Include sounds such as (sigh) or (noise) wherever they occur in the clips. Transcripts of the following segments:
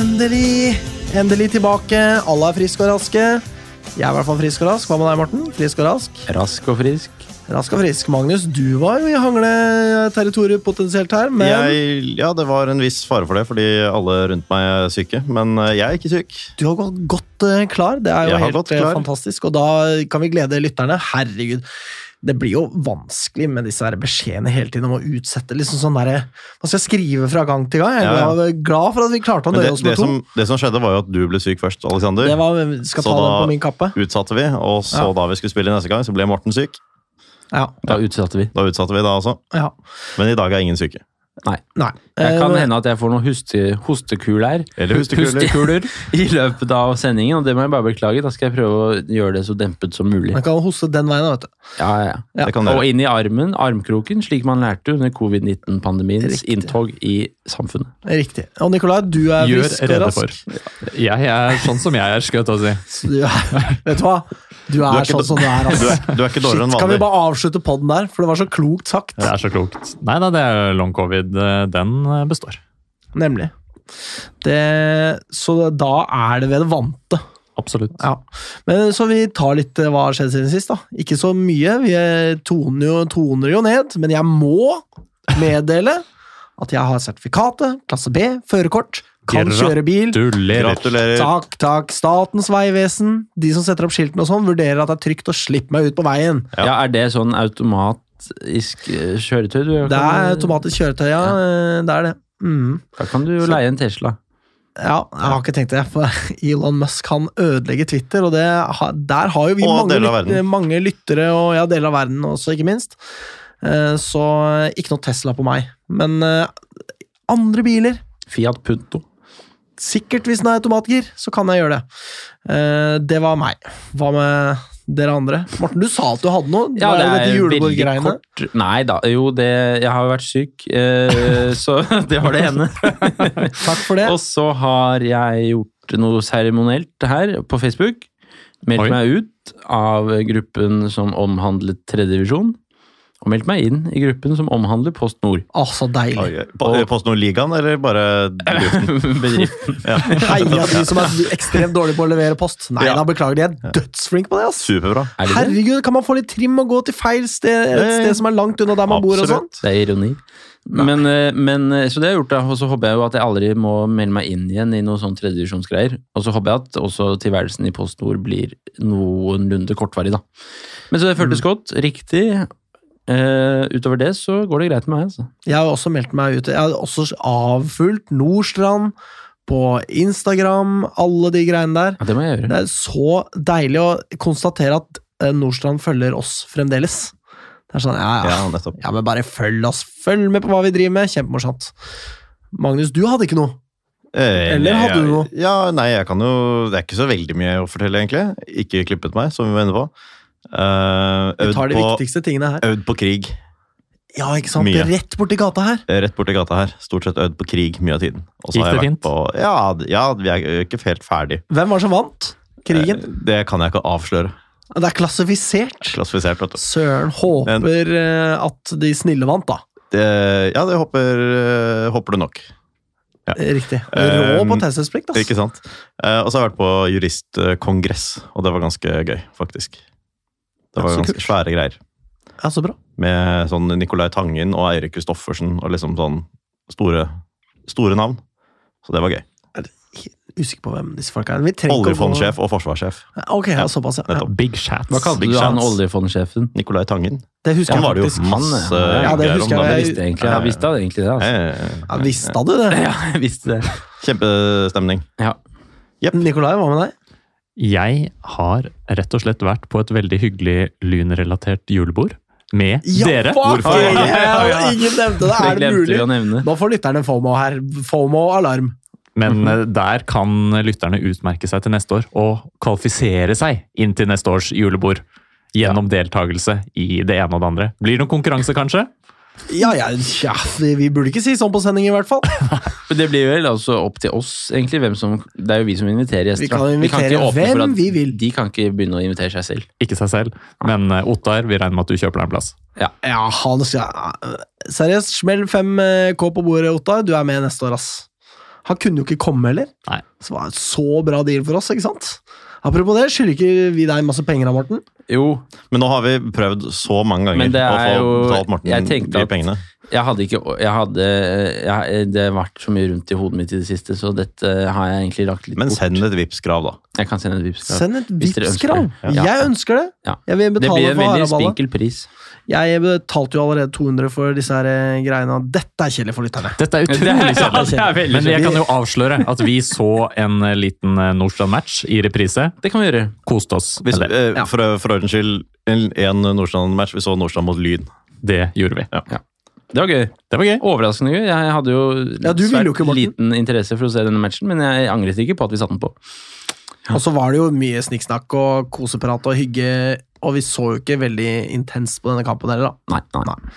Endelig! Endelig tilbake. Alle er friske og raske. Jeg er i hvert fall frisk og rask. Hva med deg, Morten? Frisk og rask? Rask og frisk. Rask og frisk. Magnus, du var jo i hangleterritoriet potensielt her, men Jeg, ja, det var en viss fare for det, fordi alle rundt meg er syke. Men eh, jeg er ikke syk. du har gått godt eh, klar. Det er jo helt eh, fantastisk. Og da kan vi glede lytterne. Herregud. Det blir jo vanskelig med disse her beskjedene hele tiden om å utsette liksom sånn der, Man skal skrive fra gang til gang. Jeg Ja, ja. glad, glad for at vi klarte å nøye det, oss det, med to. som, det som skjedde, var jo at du ble syk først, Alexander. Det var, skal Så ta den da- på min kappe. Utsatte vi, og så Ja. da vi skulle spille neste gang, så ble Morten syk. Ja. Da utsatte vi. Da utsatte vi da også. ja. Men i dag er ingen syke. Nei. Nei. Det kan Eh, hende at jeg får noen hoste, hostekuler Eller hostekuler. i løpet av sendingen, og det må jeg bare beklage. Da skal jeg prøve å gjøre det så dempet som mulig. Man kan hoste den veien, vet du. Ja, ja. Ja. Det kan Og inn i armen, armkroken, slik man lærte under covid-19-pandemiens Riktig. inntog i samfunnet. Riktig. Og Nikolai, du er Gjør frisk og rede rask. for. Jeg er sånn som jeg er, skal jeg si. (laughs) Er, vet du hva? Du er, Du er sånn som du er, Du altså. er, du er ikke dårligere enn Shit, kan vi bare avslutte podden der? For det var så klokt sagt. Det er så klokt. Nei da, det er long covid. Den eh, består. Nemlig. Det, så da er det ved det vante. Absolutt. Ja. Men Så vi tar litt eh, hva har skjedd siden sist. da. Ikke så mye. Vi eh, toner jo, toner jo ned. Men jeg må meddele at jeg har sertifikatet, klasse B, førerkort, kan kjøre bil. Gratulerer. Takk, takk. Statens vegvesen, de som setter opp skiltene og sånn, vurderer at det er trygt å slippe meg ut på veien. Ja. Ja, Er det sånn automatisk eh, kjøretøy? Du, Det er automatisk kjøretøy, ja. ja. Det er det. Mm. Da kan du jo leie en Tesla. Ja, jeg har ikke tenkt det, for (laughs) Elon Musk kan ødelegge Twitter, og det, der har jo vi Og mange, mange lyttere, og ja, deler av verden også, ikke minst. Eh, Så ikke noe Tesla på meg. Men eh, andre biler, Fiat Punto. sikkert hvis den er automatgir, så kan jeg gjøre det. Eh, Det var meg. Hva med dere andre? Morten, du sa at du hadde noe. Ja, det er julebordgreiene? kort Nei da, jo det Jeg har jo vært syk, eh, så (laughs) det var det ene. (laughs) Takk for det. Og så har jeg gjort noe seremonielt her på Facebook. Meldt meg ut av gruppen som omhandlet tredjedivisjon. Og meldt meg inn i gruppen som omhandler Post Nord. Å, så deilig. Oi, på- Post Nord-ligaen, eller bare bedriften? (laughs) Bedriften. Heia de som er ekstremt dårlige på å levere post. Nei Ja. da, beklager, de er dødsflinke på det. ass. Superbra. Er det det? Herregud, kan man få litt trim og gå til feil sted, et Ja, ja. sted som er langt unna der man bor og sånt? Absolutt. Det er ironi. Men, eh, men, eh, så det har jeg gjort, da. Og så håper jeg jo at jeg aldri må melde meg inn igjen i noe sånn tredjedivisjonsgreier. Og så håper jeg at også tilværelsen i Post Nord blir noenlunde kortvarig, da. Men så det føltes godt. Riktig. Eh, utover det så går det greit med meg, altså. Jeg har også meldt meg ut. Jeg har også avfulgt Nordstrand på Instagram, alle de greiene der. Ja, det må jeg gjøre. Det er så deilig å konstatere at eh, Nordstrand følger oss fremdeles. Det er sånn, ja, ja. Ja, nettopp. Ja, men bare følg oss. Følg med på hva vi driver med. Kjempemorsomt. Magnus, du hadde ikke noe. Eh, Eller nei, hadde du noe? Ja, nei, jeg kan jo Det er ikke så veldig mye å fortelle, egentlig. Ikke klippet meg, som vi var inne på. Eh, Vi øvd, tar de på viktigste tingene her. øvd på krig. Ja, ikke sant? Mye. Rett borti gata her. Eh, Rett borti gata her. Stort sett øvd på krig mye av tiden. Også Gikk det fint? På, ja, ja, vi er ikke helt ferdig. Hvem var det som vant krigen? Eh, Det kan jeg ikke avsløre. Det er klassifisert. Klassifisert, vet du. Søren håper Men, at de snille vant, da. Det, ja, det håper, håper du nok. Ja. Riktig. Rå på taushetsplikt, Ikke sant? Eh, og så har jeg vært på juristkongress, og det var ganske gøy, faktisk. Det var Ja, ganske kult. svære greier. Ja, så bra. Med sånn Nicolai Tangen og Eirik Kristoffersen og liksom sånn store, store navn. Så det var gøy. Usikker på hvem disse folka er. Oljefondsjef og forsvarssjef. Ok, ja, såpass, ja. ja. Nettopp. Big Shats. Hva kalte du han oljefondsjefen? Nicolai Tangen. Det husker Han jeg var det jo faktisk. masse ja, det greier husker om. jeg. visste egentlig, jeg visste egentlig det. altså. Ja, visste du det? (laughs) Ja, jeg visste det. Kjempestemning. Ja. Nikolai, hva med deg? Jeg har rett og slett vært på et veldig hyggelig lynrelatert julebord med dere. fuck Hvorfor? ja, Ingen nevnte det. Det Er det mulig? Nå får lytterne FOMO her. FOMO-alarm. Men eh, der kan lytterne utmerke seg til neste år og kvalifisere seg inn til neste års julebord. Gjennom deltakelse i det ene og det andre. Blir det noen konkurranse, kanskje? Ja, ja, ja, vi vi burde ikke si sånn på sending, i hvert fall. (laughs) Men Det blir vel altså opp til oss, egentlig. hvem som, Det er jo vi som inviterer gjester. Vi kan invitere vi kan hvem at vi vil. De kan ikke begynne å invitere seg selv. Ikke seg selv. Men uh, Ottar, vi regner med at du kjøper deg en plass. Ja, han skal Seriøst, smell 5K på bordet, Ottar. Du er med neste år, ass. Han kunne jo ikke komme heller. Nei. Så det var en så bra deal for oss, ikke sant? Apropos det, skylder ikke vi deg masse penger da, Morten? Jo, Men nå har vi prøvd så mange ganger å få jo- betalt Morten de at- pengene. Jeg hadde ikke jeg hadde, jeg, Det har vært så mye rundt i hodet mitt i det siste, så dette har jeg egentlig lagt litt Men bort. send et Vipps-krav, da. Jeg kan sende et Vipps-krav. Send et Vipps-krav. Ja. Jeg ønsker det. Ja. Jeg vil Det blir en veldig Haraballet. spinkel pris. Jeg betalte jo allerede 200 for disse her eh, greiene. Dette er kjedelig for lytterne. Dette er utrolig (laughs) kjedelig. er Men jeg kan jo avsløre at vi så en eh, liten eh, Nordstrand-match i reprise. Det kan vi gjøre. Koste oss Hvis, med det. for, for ordens skyld, en, en Nordstrand-match. Vi så Nordstrand mot Lyn. Det gjorde vi. Det var gøy. Det var gøy. Overraskende gøy. Jeg hadde jo Ja, svært jo liten interesse for å se denne matchen, men jeg angret ikke på at vi satte den på. Og så var det jo mye snikksnakk og koseprat og hygge, og vi så jo ikke veldig intenst på denne kampen heller, da. Nei, nei. Nei.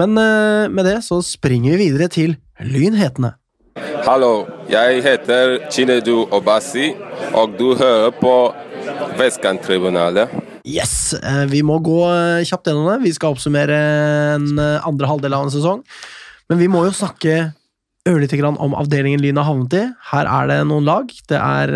Men uh, med det så springer vi videre til Lynhetene. Hallo, jeg heter Chinedu Obasi, og du hører på Vestkanttribunalet. Yes! eh, vi må gå eh, kjapt gjennom det. Vi skal oppsummere en eh, andre halvdel av en sesong. Men vi må jo snakke ørlite grann om avdelingen Lyn har havnet i. Her er det noen lag. Det er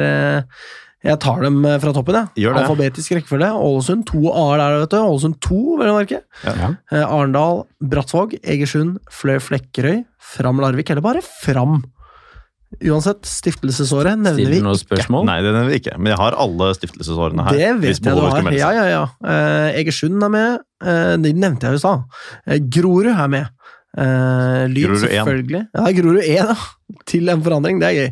Jeg tar dem fra toppen, jeg. Alfabetisk rekkefølge. Ålesund. To A-er der, vet du. Ålesund 2, vel å merke. Ja. Arendal, Brattvåg, Egersund, Fløy Flekkerøy, Fram Larvik, eller bare Fram. Uansett, stiftelsesåret nevner vi Stiller ikke. spørsmål? Nei, det nevner vi ikke. Men jeg har alle stiftelsesårene her. Det vet jeg du har. Ja, ja, ja. Eh, Egersund er med. Eh, de nevnte jeg jo i stad. Eh, Grorud er med. Lyd, Grorud 1. selvfølgelig. Ja, Grorud 1, ja. (laughs) Til en forandring. Det er gøy.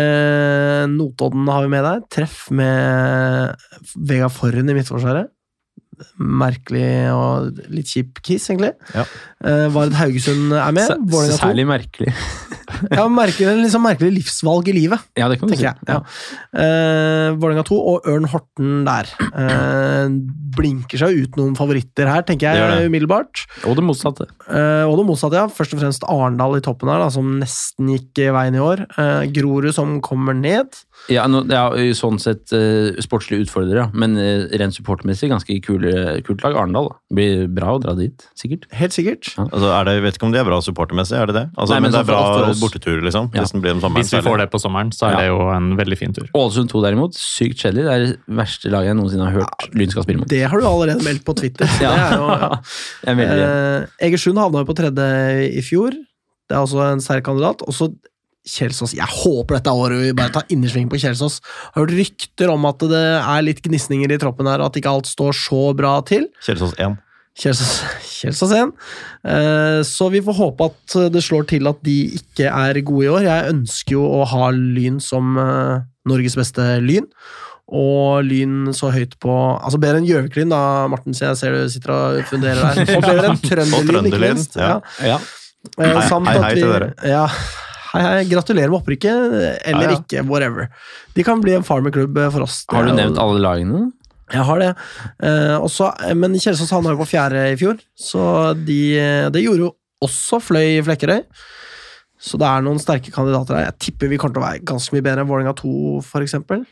Eh, Notodden har vi med der. Treff med Vegard Forren i Midtforsvaret. Merkelig og litt kjip kiss, egentlig. Ja. Uh, Vard Haugesund er med. S Særlig merkelig. (laughs) Ja, merkelig, liksom merkelig livsvalg i livet Ja, det kan du si. jeg. Ja. Uh, Vålerenga 2 og Ørn Horten der. Uh, blinker seg ut noen favoritter her, tenker jeg det. umiddelbart. Og det motsatte. Uh, og det motsatte, ja. Først og fremst Arendal i toppen her, da, som nesten gikk veien i år. Eh, Grorud som kommer ned. Ja, no, ja sånn sett uh, sportslig utfordrer, ja. Men uh, rent supportmessig ganske kule, kult lag. Arendal. Blir bra å dra dit, sikkert. Helt sikkert. Altså, er det, jeg vet ikke om de er bra supportermessig, er det det? Altså, Nei, men, men det er sånn bra bortetur, liksom. Ja. Hvis blir sommeren. Hvis vi får det på sommeren, så er Ja. det jo en veldig fin tur. Ålesund 2 derimot, sykt kjedelig. Det er det verste laget jeg noensinne har hørt Lyn skal spille mot. Det har du allerede meldt på Twitter. (laughs) Ja. (laughs) Egersund havna jo på tredje i fjor. Det er også en sterk kandidat. Og så Kjelsås. Jeg håper dette er året vi bare tar innersving på Kjelsås. Jeg har hørt rykter om at det er litt gnisninger i troppen her, og at ikke alt står så bra til. Kjelsås 1. Kjelsås, Kjelsås igjen. Eh, så vi får håpe at det slår til at de ikke er gode i år. Jeg ønsker jo å ha Lyn som eh, Norges beste Lyn. Og Lyn så høyt på Altså bedre enn Gjøvik-Lyn, da, Morten. Så jeg ser du sitter og funderer der. (laughs) Og bedre enn Trønderlyn, ikke minst. ja. Ja. Ja. Eh, Hei- hei, hei til dere. Ja, hei, hei. Gratulerer med opprykket, eller Ja, ja. ikke. Whatever. De kan bli en farmerklubb for oss. Har du nevnt alle lagene? jeg har det. Eh, også, men Kjelsås havna jo på fjerde i fjor, så de, det gjorde jo også Fløy Flekkerøy. Så det er noen sterke kandidater her. Jeg tipper vi kommer til å være ganske mye bedre enn Vålerenga 2, f.eks. Men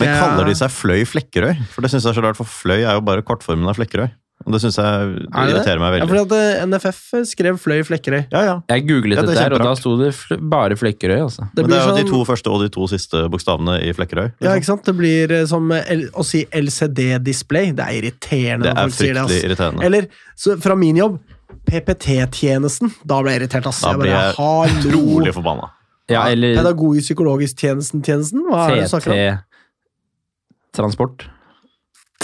kaller de seg Fløy Flekkerøy? For det synes jeg er så rart, for Fløy er jo bare kortformen av Flekkerøy. Og det synes jeg Er det det? irriterer meg veldig. Ja, fordi at eh, NFF skrev Fløy Flekkerøy. Ja, ja. Jeg googlet Ja, det der, og da sto det fl bare Flekkerøy. altså. Det Men det er jo sånn... de to første og de to siste bokstavene i Flekkerøy. ja, liksom. ikke sant? Det blir eh, som L å si LCD-display. Det er irriterende Det når er folk sier det. fryktelig irriterende. Eller så fra min jobb PPT-tjenesten. Da ble jeg irritert, ass. Da Jeg bare, jeg utrolig forbanna. Ja, eller Pedagogisk-psykologisk tjenesten-tjenesten? Hva er det du snakker om? TT-transport,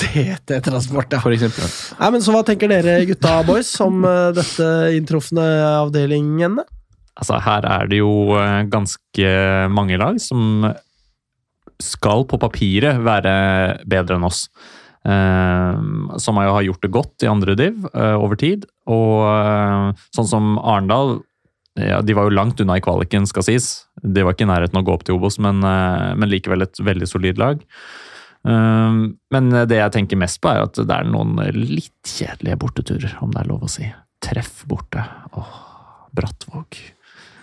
TT-transport, ja. for eksempel. Nei, men Så hva tenker dere gutta boys om eh, dette inntrufne avdelingene? Altså, her er det jo eh, ganske mange lag som skal på papiret være bedre enn oss. Uh, som jo har gjort det godt i andre div uh, over tid. Og uh, sånn som Arendal ja, De var jo langt unna i kvaliken, skal sies. De var ikke i nærheten å gå opp til Obos, men, men likevel et veldig solid lag. Eh, men det jeg tenker mest på, er at det er noen litt kjedelige borteturer, om det er lov å si. Treff borte. Åh, Brattvåg.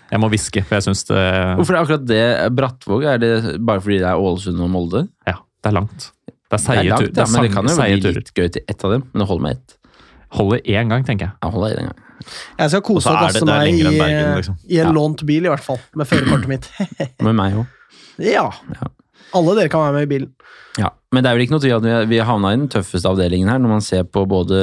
Jeg må hviske, for jeg syns det Hvorfor er akkurat det Brattvåg? Er det bare fordi det er Ålesund og Molde? Ja, det er langt. Det er seige er langt, turer. ja, men det kan jo bli turer. litt gøy til ett av dem, men det holder med ett. Holder én gang, tenker jeg. Holder i gang. Jeg skal kose og er gasse meg i, Bergen, liksom. i en Ja. lånt bil, i hvert fall. Med førerkortet mitt. (laughs) Med meg òg. ja. Ja. Alle dere kan være med i bilen. Ja, men det er vel ikke noe tvil at vi, har havna i den tøffeste avdelingen her, når man ser på både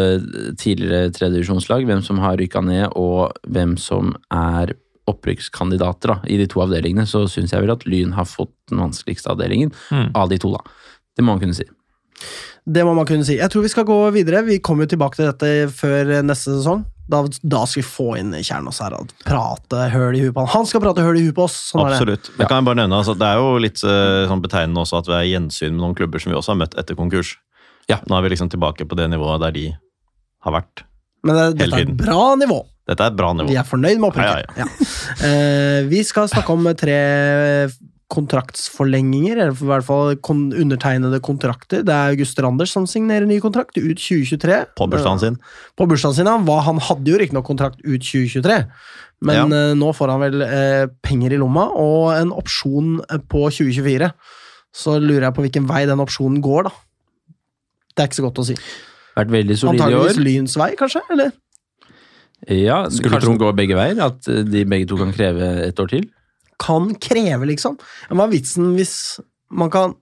tidligere tredjedivisjonslag, hvem som har rykka ned, og hvem som er opprykkskandidater da, i de to avdelingene, så syns jeg vel at Lyn har fått den vanskeligste avdelingen Mm. av de to, da. Det må man kunne si. Det må man kunne si. Jeg tror vi skal gå videre. Vi kommer jo tilbake til dette før neste sesong. Da, da skal vi få inn Kjernås her og prate høl i huet på han. Han skal prate høl i huet på oss! Sånn Absolutt. det. kan Jeg bare nevne, altså, Det er jo litt eh, sånn betegnende også at vi er i gjensyn med noen klubber som vi også har møtt etter konkurs. Ja. Nå er vi liksom tilbake på det nivået der de har vært. Men det, dette er et bra nivå. Dette er et bra nivå. Vi er fornøyd med opprykket. Ja, Ja, Eh, vi skal snakke om tre kontraktsforlenginger, eller i hvert fall kon undertegnede kontrakter. Det er August Randers som signerer ny kontrakt ut 2023. På bursdagen sin. På bursdagen sin, ja. Han hadde jo riktignok kontrakt ut 2023, men Ja. eh, nå får han vel eh, penger i lomma og en opsjon eh, på 2024. Så lurer jeg på hvilken vei den opsjonen går, da. Det er ikke så godt å si. Vært veldig solid i Antageligvis Antakeligvis Lyns vei, kanskje? Eller? Ja, Skulle Kanskje tro- den går begge veier? At eh, de begge to kan kreve et år til? Kan kreve, liksom. Hva er vitsen hvis man kan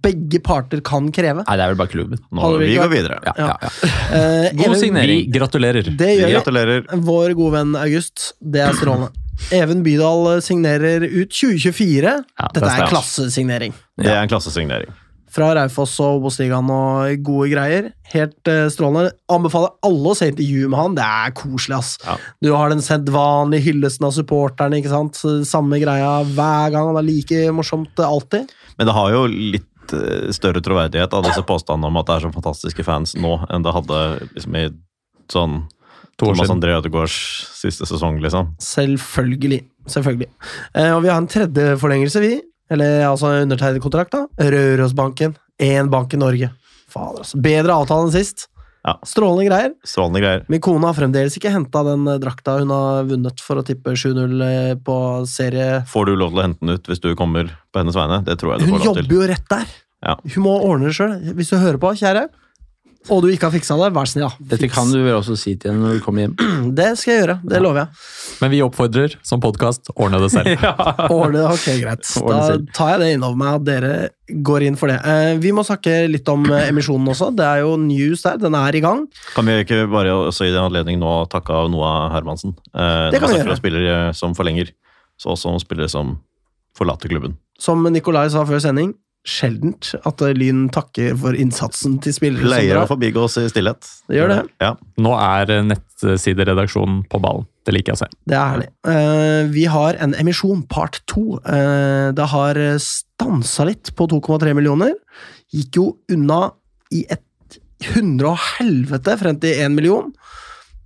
Begge parter kan kreve? Nei, det er vel bare klubben. Nå, vi vi går videre. Ja, ja, ja. Uh, (laughs) God Even- signering. Vi gratulerer. Det gjør vi. Gratulerer. Vår gode venn August. Det er strålende. Even Bydal signerer ut 2024. Ja, Dette det er klassesignering. Det er en klassesignering. Fra Raufoss og Obos-ligaen og gode greier. Helt uh, strålende. Anbefaler alle å se intervju med han. Det er koselig, ass. Ja. Du har den sedvanlige hyllesten av supporterne, ikke sant? Samme greia hver gang. Det er like morsomt eh, alltid. Men det har jo litt eh, større troverdighet av disse påstandene om at det er så fantastiske fans nå, enn det hadde liksom i sånn Thomas. André Ødegaards siste sesong, liksom. Selvfølgelig. Selvfølgelig. Eh, og vi har en tredje forlengelse, vi. Eller altså undertegnet kontrakt, da. Rørosbanken. Én bank i Norge. Fader, altså. Bedre avtale enn sist. Ja. Strålende greier. Strålende greier. Min kone har fremdeles ikke henta den eh, drakta hun har vunnet for å tippe 7-0 eh, på serie. Får du lov til å hente den ut hvis du kommer på hennes vegne? Det tror jeg du Hun får lov til. Hun jobber jo rett der! Ja. Hun må ordne det sjøl. Hvis du hører på, kjære, og du ikke har fiksa det, vær snill, da. Dette Fiks. kan du vel også si til henne når du kommer hjem. (clears throat) Det skal jeg gjøre. Det lover jeg. Men vi oppfordrer, som podkast, ordne det selv. (laughs) Ordne, ok, greit. (laughs) Ordne Da selv. tar jeg det innover meg at dere går inn for det. Eh, vi må snakke litt om eh, emisjonen også. Det er jo news der. Den er i gang. Kan vi ikke bare også i den anledning nå takke av Noah Hermansen? Eh, Det kan vi gjøre. Spiller som forlenger, så også spillere som forlater klubben. Som Nikolai sa før sending, sjeldent at eh, Lyn takker for innsatsen til spillere Pleier å forbigå oss i stillhet. Det gjør det. Ja. Nå er eh, nettsideredaksjonen på ballen. Det liker jeg å se. Det er herlig. Eh, vi har en emisjon, part to. Eh, det har stansa litt på 2,3 millioner. Gikk jo unna i et hundre og helvete frem til én million.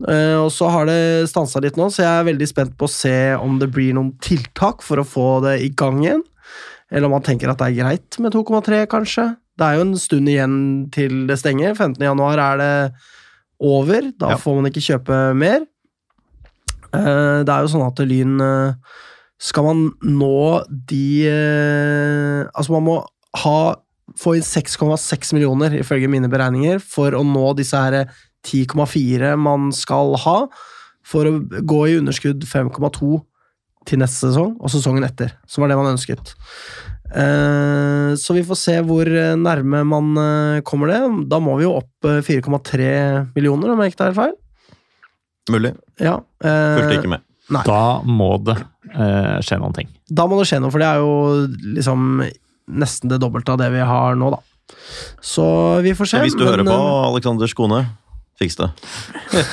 Eh, og så har det stansa litt nå, så jeg er veldig spent på å se om det blir noen tiltak for å få det i gang igjen. Eller om man tenker at det er greit med 2,3, kanskje. Det er jo en stund igjen til det stenger. 15. januar er det over. Da Ja. får man ikke kjøpe mer. Eh, Det er jo sånn at Lyn eh, Skal man nå de eh, Altså, man må ha få inn 6,6 millioner, ifølge mine beregninger, for å nå disse her 10,4 man skal ha, for å gå i underskudd 5,2 til neste sesong, og sesongen etter, som var det man ønsket. Eh, Så vi får se hvor nærme man eh, kommer det. Da må vi jo opp eh, 4,3 millioner, om jeg ikke tar helt feil. Mulig. Ja, eh, Fulgte ikke med. Nei. Da må det eh, skje noen ting. Da må det skje noe, for det er jo liksom nesten det dobbelte av det vi har nå, da. Så vi får se. Hvis du men, hører på, Aleksander Alexander Skone, fiks (laughs) det.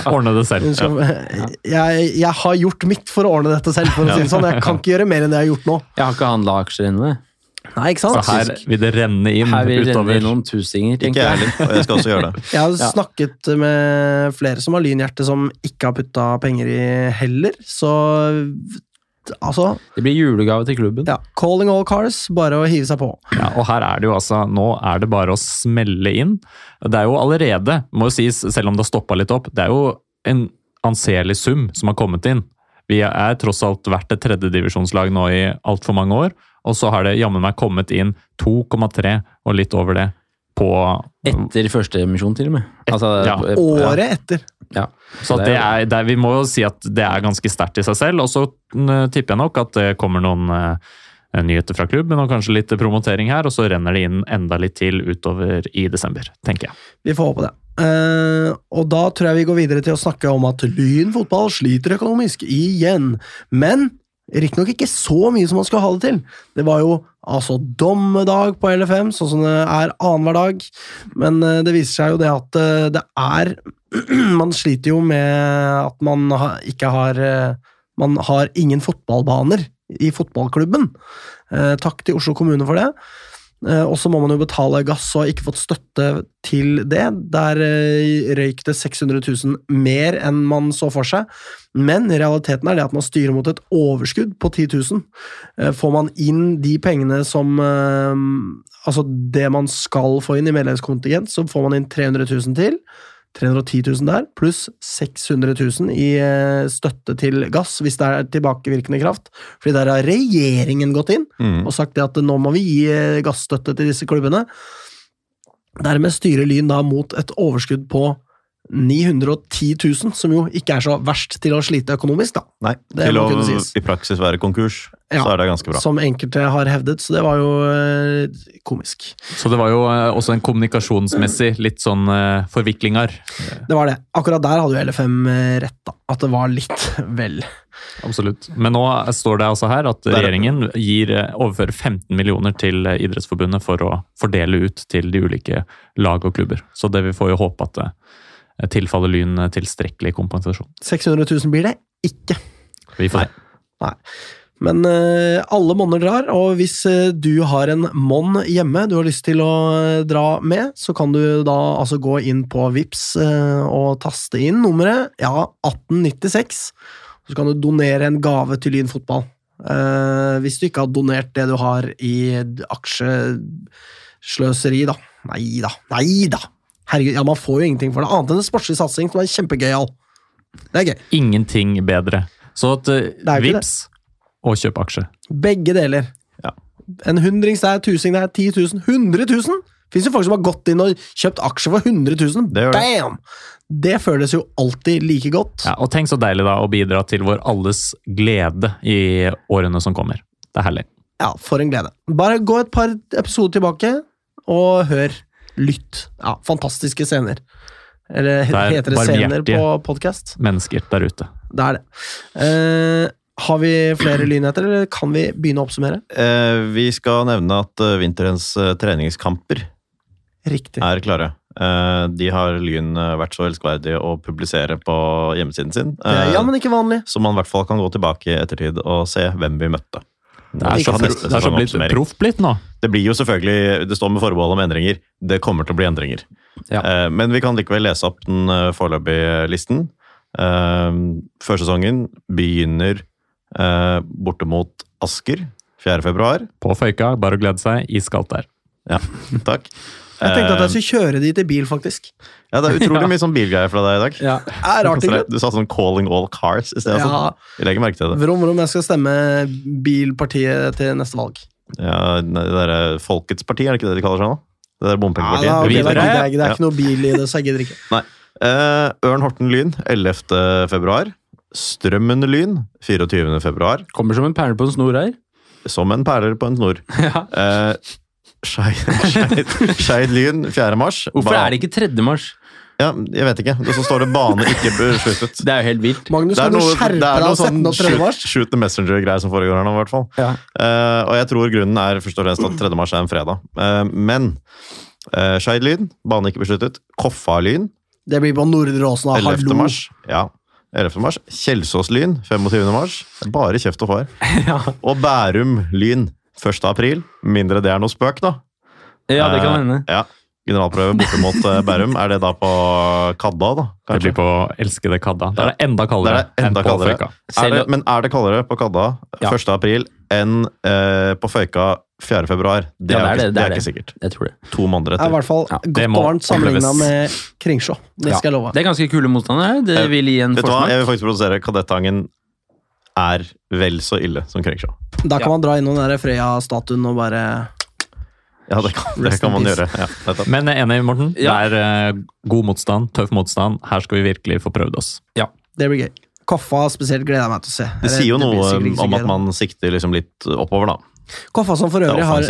Ordne det selv. Ja. jeg, jeg har gjort mitt for å ordne dette selv, for å si det sånn. Jeg kan ikke gjøre mer enn det jeg har gjort nå. Jeg har ikke handla aksjer ennå. Nei, ikke Så her vil det renne inn Her vil utover. renne inn noen tusinger, Ikke tenker jeg jeg. heller, jeg skal også gjøre det. (laughs) Jeg har Ja. snakket med flere som har lynhjerte, som ikke har putta penger i heller, så Altså, Det blir julegave til klubben. ja. Calling all cars, bare å hive seg på. Ja, og her er det jo altså, Nå er det bare å smelle inn. Det er jo allerede, må jo sies, selv om det har stoppa litt opp, det er jo en anselig sum som har kommet inn. Vi er tross alt vært et tredjedivisjonslag nå i altfor mange år, og så har det jammen meg kommet inn 2,3 og litt over det på Etter første emisjon, til og med. Altså, Ja. Året etter. Ja. Så det er, det er, vi må jo si at det er ganske sterkt i seg selv. Og så mm, tipper jeg nok at det kommer noen uh, nyheter fra klubben og kanskje litt promotering her, og så renner det inn enda litt til utover i desember, tenker jeg. Vi får håpe det. Uh, og da tror jeg vi går videre til å snakke om at Lyn fotball sliter økonomisk igjen. Men riktignok ikke så mye som man skulle ha det til. Det var jo altså dommedag på LFM, sånn som det er annenhver dag. Men eh, det viser seg jo det at eh, det er (clears throat) Man sliter jo med at man ikke har eh, Man har ingen fotballbaner i fotballklubben. Takk til Oslo kommune for det. Eh, Og så må man jo betale gass, og har ikke fått støtte til det. Der eh, røyk det 600 000 mer enn man så for seg. Men realiteten er det at man styrer mot et overskudd på 10 000. Eh, Får man inn de pengene som Altså det man skal få inn i medlemskontingent, så får man inn 300 000 til. 310 000 der, pluss 600 000 i eh, støtte til gass, hvis det er tilbakevirkende kraft. Fordi der har regjeringen gått inn Mm. og sagt det at nå må vi gi eh, gassstøtte til disse klubbene. Dermed styrer Lyn da mot et overskudd på 910 000, som jo ikke er så verst til å slite økonomisk, da. Nei, Det til å i praksis være konkurs, Ja. så er det ganske bra. Som enkelte har hevdet, så det var jo eh, komisk. Så det var jo eh, også en kommunikasjonsmessig litt sånn eh, forviklinger. Det var det. Akkurat der hadde jo LFM rett, da. At det var litt (laughs) vel. Absolutt. Men nå står det altså her at regjeringen gir, overfører 15 millioner til Idrettsforbundet for å fordele ut til de ulike lag og klubber. Så det vi får jo håpe at tilfaller Lyn eh, tilstrekkelig kompensasjon. 600 000 blir det ikke. Vi får Nei. se. Men uh, alle monner drar, og hvis uh, du har en monn hjemme du har lyst til å uh, dra med, så kan du da altså gå inn på Vips og taste inn nummeret, ja, 1896. Så kan du donere en gave til Lyn fotball. Hvis du ikke har donert det du har i aksjesløseri, da. Nei da, nei da! Herregud, ja, man får jo ingenting for det, annet enn en sportslig satsing som er kjempegøyal. Det er gøy. Ingenting bedre. Så at ikke Vips og kjøp aksje. Begge deler. Ja. En hundrings der, tusing der, 10 000, 100 000! Fins jo folk som har gått inn og kjøpt aksjer for 100 000. Det gjør det. Bam! Det føles jo alltid like godt. Ja, og tenk så deilig da å bidra til vår alles glede i årene som kommer. Det er herlig. Ja, for en glede. Bare gå et par episoder tilbake og hør. Lytt. Ja, fantastiske scener. Eller Det er heter det scener på podkast? Mennesker der ute. Det er det. Eh, har vi flere lynheter, eller kan vi begynne å oppsummere? Eh, vi skal nevne at eh, vinterens eh, treningskamper Riktig. er klare. Eh, de har Lyn eh, vært så elskverdige å publisere på hjemmesiden sin. ja, men ikke vanlig. Så man i hvert fall kan gå tilbake i ettertid og se hvem vi møtte. Det er så, det er så blitt proff blitt nå. Det blir jo selvfølgelig, det står med forbehold om endringer. Det kommer til å bli endringer. Ja. Eh, men vi kan likevel lese opp den eh, foreløpige listen. Eh, førsesongen begynner eh, borte mot Asker 4. februar. På Føyka, bare å glede seg. Iskaldt der. Ja, takk. Jeg tenkte at jeg Eh, skulle kjøre dit i bil, faktisk. ja, det er utrolig (laughs) mye sånn bilgreier fra deg i dag. Ja. Det (laughs) er rart, ikke? Du sa sånn 'calling all cars' i stedet. Ja, Jeg legger merke til det. Vrom, vrom, jeg skal stemme bilpartiet til neste valg. Ja, det der Folkets parti, er det ikke det de kaller seg nå? Det der bompengepartiet. Ja, okay, det, er, det, er. Det er Ja. ikke noe bil i det, så jeg gidder ikke. Eh, Ørn Horten Lyn 11. februar. Strømmen Lyn 24. februar. Kommer som en perle på en snor her. Som en perler på en snor. (laughs) Ja. Eh, Skeid Lyn 4. mars. Hvorfor er det ikke 3. mars? Ja, jeg vet ikke. Og så står det 'bane ikke besluttet'. Det er jo helt vilt. Magnus, Det er noe, det er noe sånn den opp 3. shoot, shoot the messenger-greier som foregår her nå, i hvert fall. Ja. Uh, og jeg tror grunnen er først og fremst at 3. mars er en fredag. Uh, men uh, Skeid Lyn, bane ikke besluttet. Koffa Lyn, Det blir på Nordre Åsen. 11. Hallo. mars. Ja, 11. mars. Kjelsås Lyn, 25. mars. Bare kjeft og far. (laughs) Ja. Og Bærum Lyn, 1. april. Mindre det er noe spøk, da. ja, det kan Eh, hende. Ja. Generalprøve borte mot eh, Bærum. Er det da på Kadda, da? Det blir på elskede Kadda. Da er det enda kaldere det er det enda enn på. Føyka. Er det, men er det kaldere på Kadda Ja. 1. april enn eh, på Føyka 4. februar? Det, Ja, er, det er ikke, det, det det er er ikke sikkert. Jeg tror det. To måneder etter. Det er i hvert fall Ja, godt og varmt sammenligna med Kringsjå. Det Ja. skal jeg love. Det er ganske kule motstandere. Det vil gi en Vet du hva, forsmak. jeg vil faktisk produsere Kadettangen er vel så ille som Krengsjå. Da kan Ja. man dra innom den der Frøya-statuen og bare Ja, det kan, det kan man gjøre. Ja. Men enig, Morten. Ja. Det er uh, god motstand, tøff motstand. Her skal vi virkelig få prøvd oss. Ja. Det blir gøy. Koffa spesielt gleder jeg meg til å se. det sier jo det noe om at man sikter liksom litt oppover, da. Koffa som for øvrig har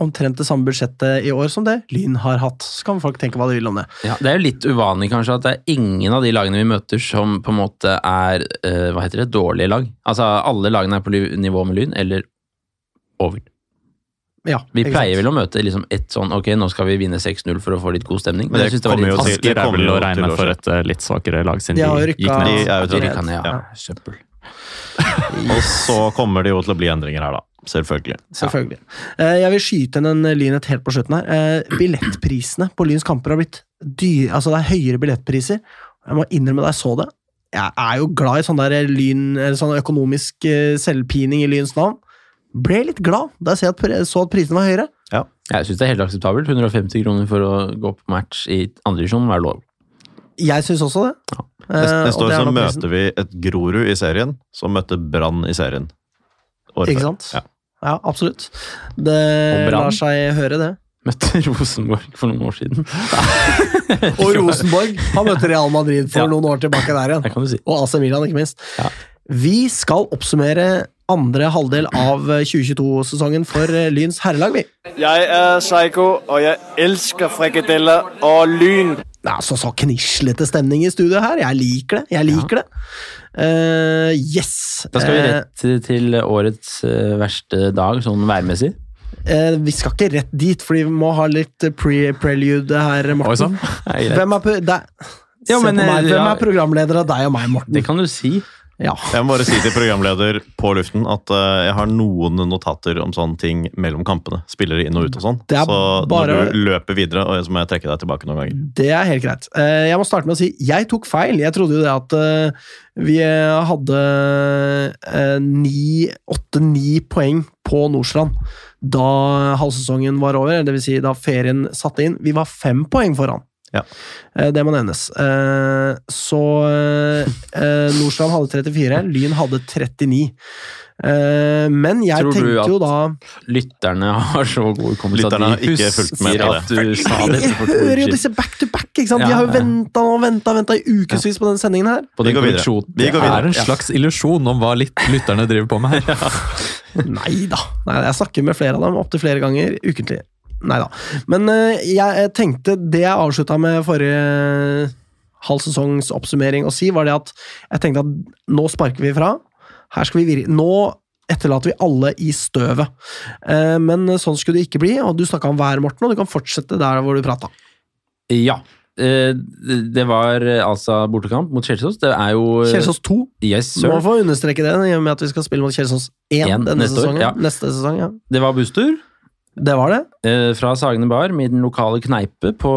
omtrent det samme budsjettet i år som det Lyn har hatt. Så kan folk tenke hva de vil om det. Ja, Det er jo litt uvanlig kanskje at det er ingen av de lagene vi møter som på en måte er uh, hva heter det, dårlige lag. Altså alle lagene er på nivå med Lyn, eller over. Ja, Vi pleier sant? vel å møte liksom et sånn ok, nå skal vi vinne 6-0 for å få litt god stemning. Men det det kommer litt jo til- det er vel å regne for et eh, litt svakere lag, siden De de gikk ned. De er jo De tradisjon. kan, ja. Ja. Søppel. Og så kommer det jo til å bli endringer her, da. Selvfølgelig. Selvfølgelig. Ja. Jeg vil skyte inn en Lynet helt på slutten her. Eh, Billettprisene på Lyns kamper har blitt dyre. Altså, det er høyere billettpriser. Jeg må innrømme da jeg så det. Jeg er jo glad i sånn der lyn, sånn økonomisk eh, selvpining i Lyns navn. Ble litt glad da jeg så at, pri- prisene var høyere. Jeg syns det er helt akseptabelt. 150 kroner for å gå på match i andredivisjon er lov. Jeg syns også det. Ja. Eh, Neste, neste år så møter vi et Grorud i serien, som møtte Brann i serien. Året Ikke før. sant? Ja. Ja, absolutt. Det lar seg høre, det. Møtte (laughs) Rosenborg for noen år siden. (laughs) Og Rosenborg har møtt Real Madrid for Ja. noen år tilbake der igjen. Det kan du si. Og AC Milan, ikke minst. Ja. Vi skal oppsummere andre halvdel av 2022-sesongen for eh, Lyns herrelag, vi. Jeg er Psycho, og jeg elsker frikadeller og lyn. Altså så knislete stemning i studio her. Jeg liker det. Jeg liker det. Uh, yes. Da skal vi Eh, rett til årets eh, verste dag, sånn værmessig. Uh, vi skal ikke rett dit, for vi må ha litt pre prelude her, Morten. sann. Hvem er. Ja, men, Hvem ja. er programleder av deg og meg, Morten? Det kan du si. Ja. Jeg må bare si til programleder på luften at uh, jeg har noen notater om sånne ting mellom kampene. Spillere inn og ut og sånn. Så bare- når du løper videre, og så må jeg trekke deg tilbake noen ganger. Det er helt greit. Uh, Jeg må starte med å si jeg tok feil. Jeg trodde jo det at uh, vi hadde åtte-ni poeng på Nordstrand da halvsesongen var over, det vil si da ferien satte inn. Vi var fem poeng foran. Ja. Eh, Det må nevnes. Eh, Så eh, Nordstrand hadde 34, Lyn hadde 39. Eh, Men jeg Tror du tenkte jo at- da Lytterne har så god hukommelse at de fulgt husker på at du sa dette Jeg hører jo disse back to back, ikke sant? De har jo ja. venta og venta venta i ukevis på denne sendingen her. Vi går videre. Vi går Det er en slags illusjon om hva litt lytterne driver på med her. (laughs) Nei da. Nei, jeg snakker med flere av dem opptil flere ganger ukentlig. Nei da. Men eh, jeg tenkte Det jeg avslutta med forrige halv sesongs oppsummering å si, var det at jeg tenkte at nå sparker vi fra. Her skal vi Nå etterlater vi alle i støvet. Eh, Men sånn skulle det ikke bli, og du snakka om vær, Morten, og du kan fortsette der hvor du prata. Ja. Eh, Det var altså bortekamp mot Kjelsås. Det er jo Kjelsås 2. Yes, Må få understreke det, i og med at vi skal spille mot Kjelsås 1 1 denne neste år, ja. Neste sesong, ja. Det var busstur Det var det. eh, fra Sagene bar med den lokale kneipe på,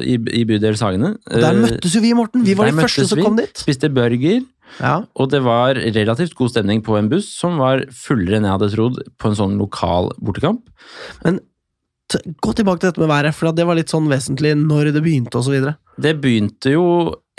i, i bydel Sagene. Der Eh, møttes jo vi, Morten. Vi var de første som vi. kom dit. Spiste burger. Ja. Og det var relativt god stemning på en buss som var fullere enn jeg hadde trodd på en sånn lokal bortekamp. T- Gå tilbake til dette med været, for det var litt sånn vesentlig når det begynte videre. Det begynte jo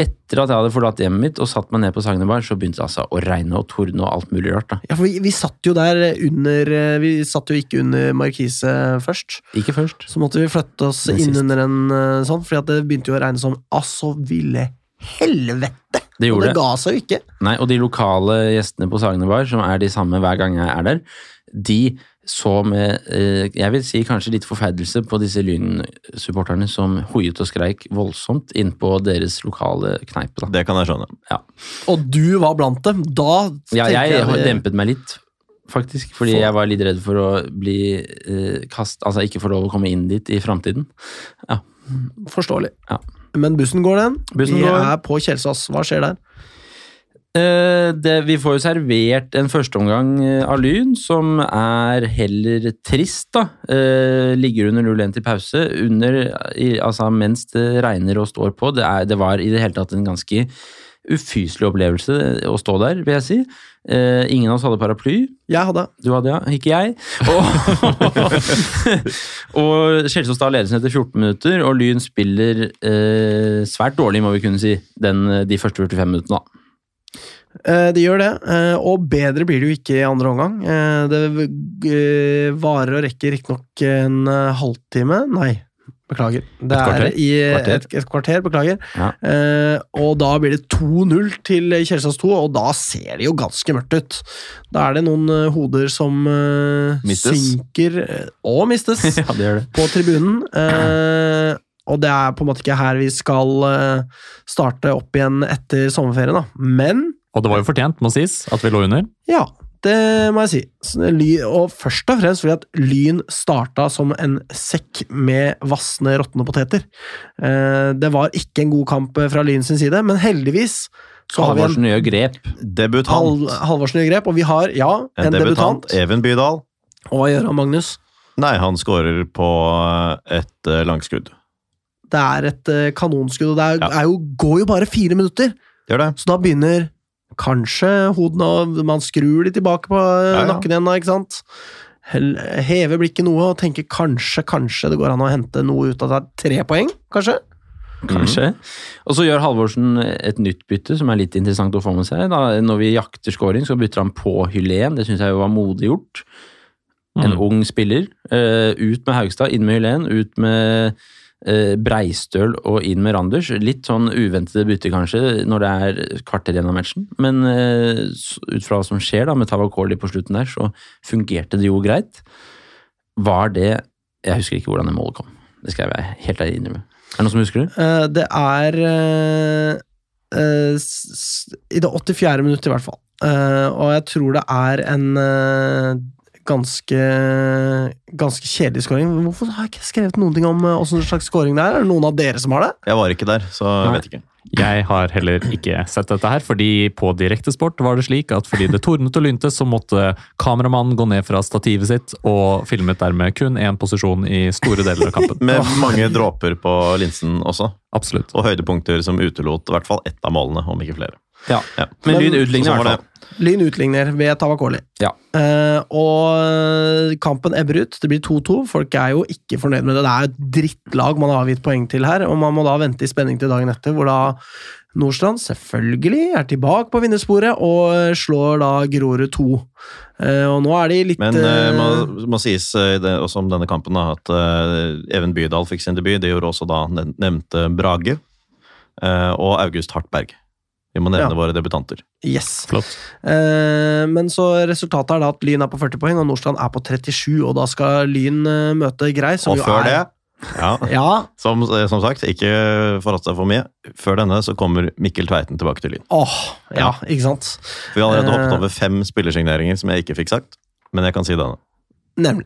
etter at jeg hadde forlatt hjemmet mitt og satt meg ned på Sagnebar, så begynte det altså å regne og tordne og alt mulig rart. da. Ja, for vi, vi satt jo der under eh, Vi satt jo ikke under markise først. Ikke først. Så måtte vi flytte oss inn sist. under en eh, sånn, fordi at det begynte jo å regne som altså ville helvete! Det Og gjorde det det. ga seg jo ikke. Nei, og de lokale gjestene på Sagnebar, som er de samme hver gang jeg er der, de så med eh, jeg vil si kanskje litt forferdelse på disse Lyn-supporterne som hoiet og skreik voldsomt innpå deres lokale kneipe. Da. Det kan jeg skjønne. Ja. Og du var blant dem. Da Ja, jeg, jeg har dempet meg litt, faktisk, fordi For- jeg var litt redd for å bli eh, kast... Altså ikke få lov å komme inn dit i framtiden. Forståelig. Ja. Men bussen går, den. Bussen vi går. er på Kjelsås. Hva skjer der? Eh, det, vi får jo servert en førsteomgang eh, av Lyn, som er heller trist, da. Eh, ligger under 0-1 til pause, under, altså mens det regner og står på. Det, er, det var i det hele tatt en ganske ufyselig opplevelse å stå der, vil jeg si. Eh, ingen av oss hadde paraply. Jeg hadde Du hadde, ja. Ikke jeg. Og, (laughs) og Kjelsås tar ledelsen etter 14 minutter, og Lyn spiller eh, svært dårlig, må vi kunne si, den, de første 45 minuttene. da. Eh, Det gjør det, eh, og bedre blir det jo ikke i andre omgang. Eh, Det varer og rekker riktignok en halvtime Nei, beklager. Det er i Et, et kvarter, beklager. Ja. Og da blir det 2-0 til Kjelsås 2, og da ser det jo ganske mørkt ut. Da er det noen hoder som Mistes. synker Og mistes (laughs) ja, det det. på tribunen. Og det er på en måte ikke her vi skal starte opp igjen etter sommerferien, da. Men Og det var jo fortjent, må sies, at vi lå under. ja, det må jeg si. Så det ly- Og først og fremst fordi at Lyn starta som en sekk med vassende, råtne poteter. Eh, Det var ikke en god kamp fra Lyn sin side, men heldigvis så har vi en Halvorsen gjør grep. Debutant. Hal Halvorsen grep, og vi har, ja, en, En debutant. debutant. Even Bydal. Og hva gjør han, Magnus? Nei, han skårer på et eh, langskudd. Det er et eh, kanonskudd, og det er, Ja. er jo, går jo bare fire minutter. Gjør det? Så da begynner kanskje hodene Man skrur de tilbake på eh, Ja, ja. nakken igjen, da, ikke sant? Heve blikket noe og tenke kanskje, kanskje det går an å hente noe ut av det. Tre poeng, kanskje? Kanskje. Og så gjør Halvorsen et nytt bytte, som er litt interessant å få med seg. Da, når vi jakter scoring, så bytter han på Hylén. Det syns jeg jo var modig gjort. En Mm. ung spiller. Uh, ut med Haugstad, inn med Hylén. Ut med Breistøl og inn med Randers. Litt sånn uventede bytte, kanskje, når det er kvarter igjen av matchen. Men eh, ut fra hva som skjer da med Tavakoli på slutten der, så fungerte det jo greit. Var det Jeg husker ikke hvordan det målet kom. Det skal jeg være helt ærlig innrømme. Er det noen som husker det? Eh, det er eh, eh, I det 84. minutt, i hvert fall. Eh, og jeg tror det er en eh, ganske ganske kjedelig scoring. Hvorfor har jeg ikke skrevet noen ting om eh, åssen slags scoring det er? Er det noen av dere som har det? Jeg var ikke der, så jeg Nei. vet ikke. Jeg har heller ikke sett dette her, fordi på Direktesport var det slik at fordi det tordnet og lynte, så måtte kameramannen gå ned fra stativet sitt og filmet dermed kun én posisjon i store deler av kampen. (laughs) Med mange dråper på linsen også, Absolutt. og høydepunkter som utelot i hvert fall ett av målene, om ikke flere. Ja. Ja. Men Men- Lyn utligner i hvert fall. Lyn utligner ved Tavakoli. Ja. Uh, og kampen ebber ut. Det blir 2-2. Folk er jo ikke fornøyd med det. Det er et drittlag man har avgitt poeng til her, og man må da vente i spenning til dagen etter, hvor da Nordstrand selvfølgelig er tilbake på vinnersporet og slår da Grorud 2. Eh, og nå er de litt Men eh, må, må sies det, også om denne kampen da, at Even Bydal fikk sin debut. Det gjorde også da nevnte Brage og August Hartberg. Vi må nevne Ja. våre debutanter. Yes. Flott. Eh, men så resultatet er da at Lyn er på 40 poeng, og Nordstrand er på 37, og da skal Lyn eh, møte Grei, som Og jo før er det, ja, (laughs) Ja, som, eh, som sagt, ikke forhatt seg for mye. Før denne så kommer Mikkel Tveiten tilbake til Lyn. åh, ja, ikke sant? For vi har allerede Eh. hoppet over fem spillersigneringer som jeg ikke fikk sagt, men jeg kan si denne. Nemlig.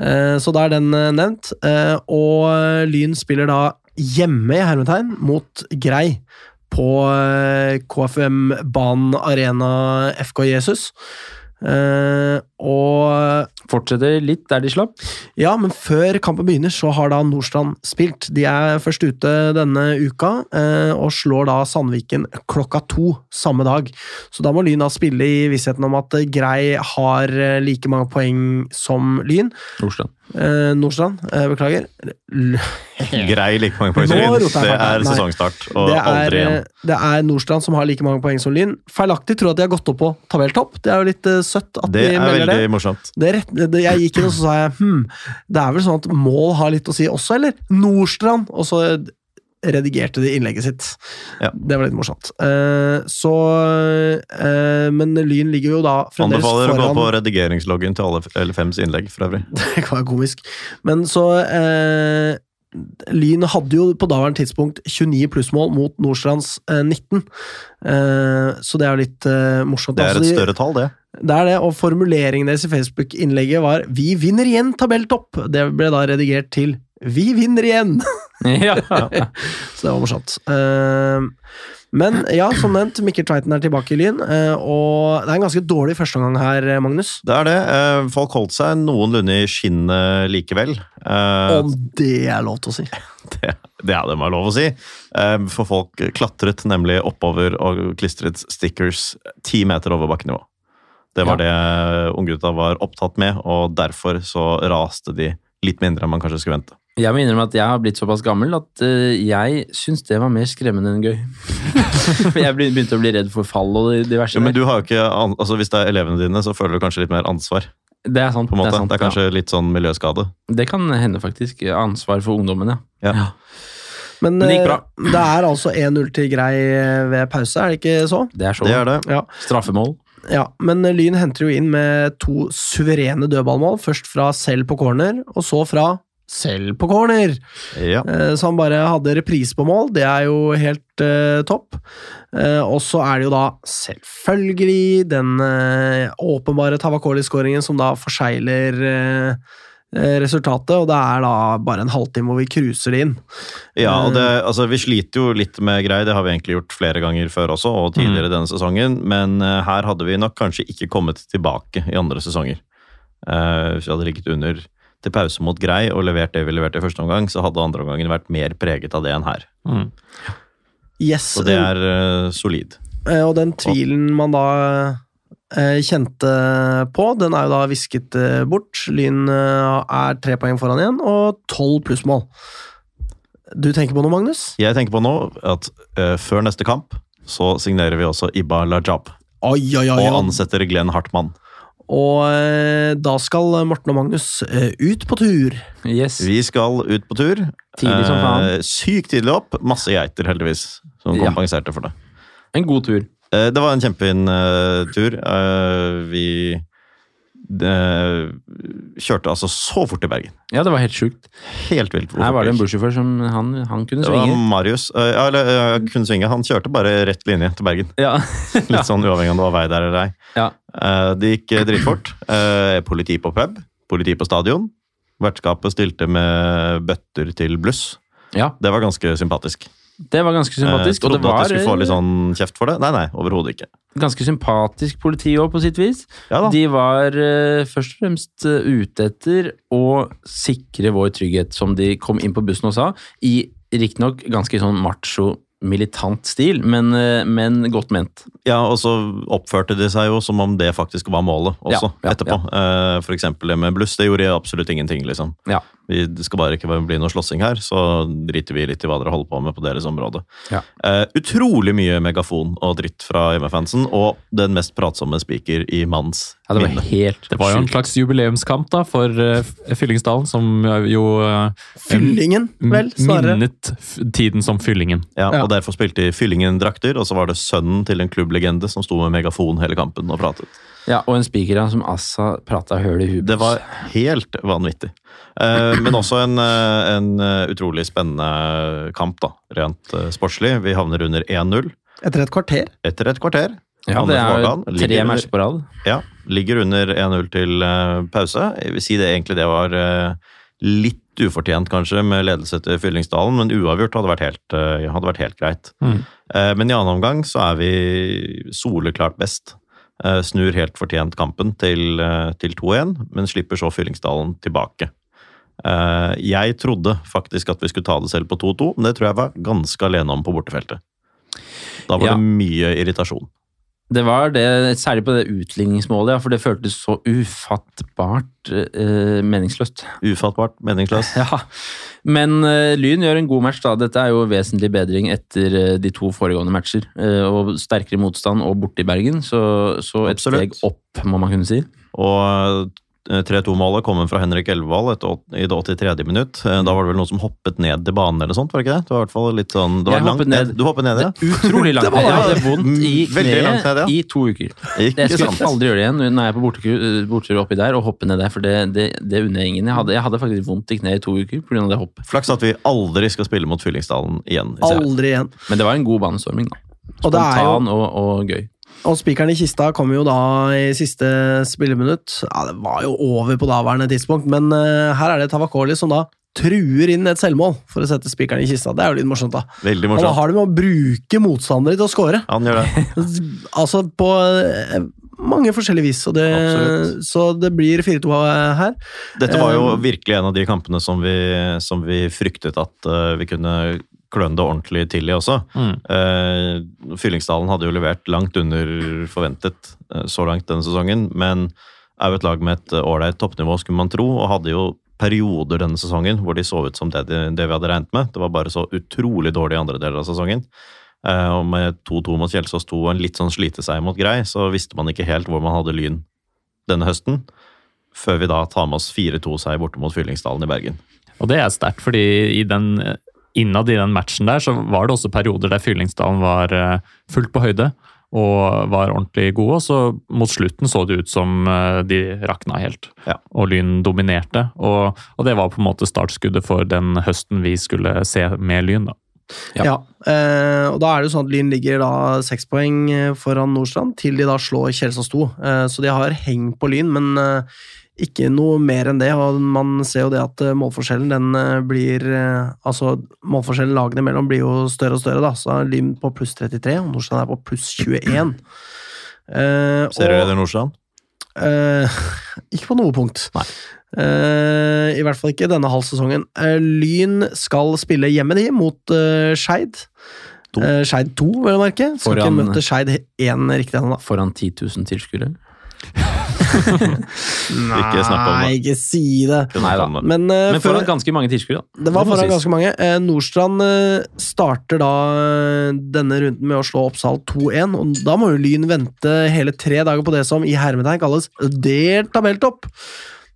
Eh, Så da er den eh, nevnt. Eh, Og Lyn spiller da hjemme i hermetegn mot Grei på eh, KFUM-banen Arena FK Jesus. Uh, Og Fortsetter litt der de slapp. ja, men før kampen begynner, så har da Nordstrand spilt. De er først ute denne uka, uh, og slår da Sandviken klokka to samme dag. Så da må Lyn da spille i vissheten om at Grei har like mange poeng som Lyn. Nordstrand. Uh, Nordstrand, beklager. L (laughs) Grei like mange poeng som Lyn. Det er sesongstart, og det, er, aldri igjen. eh, det er Nordstrand som har like mange poeng som Lyn. Feilaktig tror at de har gått opp på tabelltopp. Det er jo litt uh, søtt at Det de er melder veldig det. morsomt. Det er rett, det, jeg gikk inn og så sa jeg hm, det er vel sånn at mål har litt å si også, eller? Nordstrand! Og så redigerte de innlegget sitt. Ja. Det var litt morsomt. Uh, så uh, Men Lyn ligger jo da fremdeles Anbefaler å gå på redigeringsloggen til alle L5s innlegg, for øvrig. (laughs) Det kan være komisk. Men så eh, Lyn hadde jo på daværende tidspunkt 29 plussmål mot Nordstrands eh, 19. Eh, så det er jo litt eh, morsomt. Det er Altså, et større tall, det. det er det, og formuleringen deres i Facebook-innlegget var 'Vi vinner igjen tabelltopp'. Det ble da redigert til 'Vi vinner igjen'. (laughs) ja. (laughs) Så det var morsomt. Eh, men ja, som nevnt, Mikkel Tveiten er tilbake i Lyn, eh, og det er en ganske dårlig førsteomgang her, Magnus. Det er det. Eh, Folk holdt seg noenlunde i skinnet likevel. Eh, Om det er lov til å si. (laughs) Det, det er det man være lov å si. Eh, For folk klatret nemlig oppover og klistret stickers ti meter over bakkenivå. Det var det unggutta var opptatt med, og derfor så raste de litt mindre enn man kanskje skulle vente. Jeg må innrømme at jeg har blitt såpass gammel at eh, jeg syns det var mer skremmende enn gøy. (laughs) Jeg begynte å bli redd for fall og diverse. Ja, men du har jo ikke, an- altså Hvis det er elevene dine, så føler du kanskje litt mer ansvar. det er sant. på en måte. Det, er sant Det er kanskje litt sånn miljøskade. det kan hende, faktisk. Ansvar for ungdommen, ja. Ja. Men, Men det gikk eh, bra. det er altså 1-0 til Grei eh, ved pause, er det ikke så? Det er så. Det er det. Ja. Straffemål. Ja, men Lyn henter jo inn med to suverene dødballmål. Først fra selv på corner, og så fra selv på corner. Ja. Eh, Så han bare hadde reprise på mål. Det er jo helt uh, topp. Uh, og så er det jo da selvfølgelig den uh, åpenbare Tavakoli-skåringen som da forsegler eh, resultatet, og det er da bare en halvtime hvor vi cruiser det inn. Ja, og det, altså, Vi sliter jo litt med grei, det har vi egentlig gjort flere ganger før også, og tidligere denne sesongen, men eh, her hadde vi nok kanskje ikke kommet tilbake i andre sesonger. Uh, hvis vi hadde ligget under til pause mot grei og levert det vi leverte i første omgang, så hadde andre omgangen vært mer preget av det enn her. Mm. Yes, Så det er uh, solid. Uh, Og den tvilen man da eh, kjente på, den er jo da visket eh, bort. Lyn eh, er tre poeng foran igjen, og tolv plussmål. Du tenker på noe, Magnus? Jeg tenker på noe at uh, før neste kamp så signerer vi også Iba Lajab Oi, oi, oi! og ansetter Glenn Hartmann. Og eh, da skal Morten og Magnus eh, ut på tur. Yes. Vi skal ut på tur. Tidlig som faen. Eh, Sykt tidlig opp. Masse geiter, heldigvis, som Ja. kompenserte for det. En god tur. Eh, Det var en kjempefin uh, tur. Uh, vi uh, kjørte altså så fort til Bergen. Ja, det var helt sjukt. Helt vilt. Her var det en bussjåfør som han, han kunne Det var. Marius. ja, eller kunne svinge. Han kjørte bare rett linje til Bergen. Ja. (laughs) Litt sånn uavhengig om det var vei der eller ei. Ja. Det gikk dritfort. Politi på pub, politi på stadion. Vertskapet stilte med bøtter til bluss. ja, Det var ganske sympatisk. Det var ganske sympatisk. Eh, og det trodde var at de skulle få litt eh, sånn kjeft for det. Nei, nei, overhodet ikke. ganske sympatisk politi òg, på sitt vis. Ja da. De var eh, først og fremst eh, ute etter å sikre vår trygghet, som de kom inn på bussen og sa, i riktignok ganske sånn macho, militant stil, men, eh, men godt ment. Ja, og så oppførte de seg jo som om det faktisk var målet også, Ja, ja, etterpå. Ja. For eksempel det med bluss, det gjorde absolutt ingenting, liksom. Ja. Vi, det skal bare ikke bli noe slåssing her, så driter vi litt i hva dere holder på med på deres område. Ja. Uh, utrolig mye megafon og dritt fra hjemmefansen, og den mest pratsomme speaker i manns Ja, det var minne. helt Det var jo en slags jubileumskamp da, for uh, Fyllingsdalen, som jo uh, Fyllingen, vel, snarere. minnet tiden som Fyllingen. Ja, Ja. og Derfor spilte de Fyllingen-drakter, og så var det sønnen til en klubblegende som sto med megafon hele kampen og pratet. Ja, og en spiker som Assa prata høl i huet. Det var helt vanvittig. Eh, men også en, eh, en eh, utrolig spennende kamp, da, rent sportslig. Vi havner under 1-0 Etter et kvarter. etter et kvarter. ja, det er jo tre matcher på rad. Ja, ligger under 1-0 til pause. Jeg vil si det egentlig det var litt ufortjent, kanskje, med ledelse til Fyllingsdalen, men uavgjort hadde vært helt, hadde vært helt greit. Mm. Eh, men i annen omgang så er vi soleklart best. Eh, snur helt fortjent kampen til, eh, til 2-1, men slipper så Fyllingsdalen tilbake. Eh, jeg trodde faktisk at vi skulle ta det selv på 2-2, men det tror jeg var ganske alene om på bortefeltet. Da var Ja. det mye irritasjon. Det var det, særlig på det utligningsmålet, ja, for det føltes så ufattbart eh, meningsløst. Ufattbart meningsløst. (laughs) Ja, men eh, Lyn gjør en god match da. Dette er jo vesentlig bedring etter eh, de to foregående matcher. eh, og sterkere motstand og borte i Bergen, så, så et Absolutt. steg opp, må man kunne si. Og eh, 3-2-målet kom fra Henrik Elvevold i det 83. minutt. Eh, Da var det vel noen som hoppet ned til banen eller sånt, var det ikke det? Det var i hvert fall litt sånn, det var Jeg langt hoppet ned. ned. Du hoppet ned, ja? Utrolig langt (laughs) Det var- ned. Jeg hadde vondt (laughs) i kneet ned, ja. i to uker. Ikke Jeg skulle sant? aldri gjøre det igjen når jeg er på bortetur, bortetur oppi der og hoppe ned der, for det, det, det unner jeg ingen. Jeg hadde, jeg hadde faktisk vondt i kneet i to uker pga. det hoppet. Flaks at vi aldri skal spille mot Fyllingsdalen igjen. Aldri igjen. Men det var en god banestorming, da. Og Spontan og, og gøy. Og spikeren i kista kom jo da i siste spilleminutt. Ja, det var jo over på daværende tidspunkt, men eh, her er det Tavakoli som da truer inn et selvmål for å sette spikeren i kista. Det er jo litt morsomt, da. Veldig Og da har det med å bruke motstandere til å score. Han gjør det. (laughs) Altså på eh, mange forskjellige vis, det, så det blir 4-2 her. Dette var jo virkelig en av de kampene som vi, som vi fryktet at eh, vi kunne kløne det ordentlig til i også. Mm. Eh, Fyllingsdalen hadde jo levert langt under forventet eh, så langt denne sesongen, men er jo et lag med et eh, ålreit toppnivå, skulle man tro, og hadde jo perioder denne sesongen hvor de så ut som det, de, det vi hadde regnet med. Det var bare så utrolig dårlig i andre deler av sesongen. Eh, og med 2-2 mot Kjelsås 2 og en litt sånn sliteseier mot Grei, så visste man ikke helt hvor man hadde Lyn denne høsten. Før vi da tar med oss 4-2-seier borte mot Fyllingsdalen i Bergen. Og det er sterkt, fordi i den, innad i den matchen der, så var det også perioder der Fyllingsdalen var eh, fullt på høyde og var ordentlig gode. Og så mot slutten så det ut som eh, de rakna helt, Ja. og Lyn dominerte. Og, og det var på en måte startskuddet for den høsten vi skulle se med Lyn, da. Ja. Ja. eh, og da er det jo sånn at Lyn ligger da seks poeng foran Nordstrand, til de da slår Kjelsås 2. Eh, så de har heng på Lyn, men ikke noe mer enn det. Og man ser jo det at eh, målforskjellen den eh, blir eh, Altså, målforskjellen lagene imellom blir jo større og større, da. Så Lyn på pluss 33, og Nordstrand er på pluss 21. Uh, Ser og- dere det, Nordstrand? Uh, (laughs) ikke på noe punkt. Nei. Uh, I hvert fall ikke denne halvsesongen. Uh, Lyn skal spille hjemme, de, mot Skeid. Skeid 2, vil jeg merke. Skal Foran- ikke møte Skeid 1 riktig ennå, da. Foran 10 000 tilskuere. Ikke snakk om det. (laughs) Nei, ikke si det. Ikke Nei da. Men, uh, Men foran ganske mange tilskuere, da. det var foran ganske mange. Uh, Nordstrand uh, starter da denne runden med å slå Oppsal 2-1, og da må jo Lyn vente hele tre dager på det som i hermetegn kalles delt tabelltopp.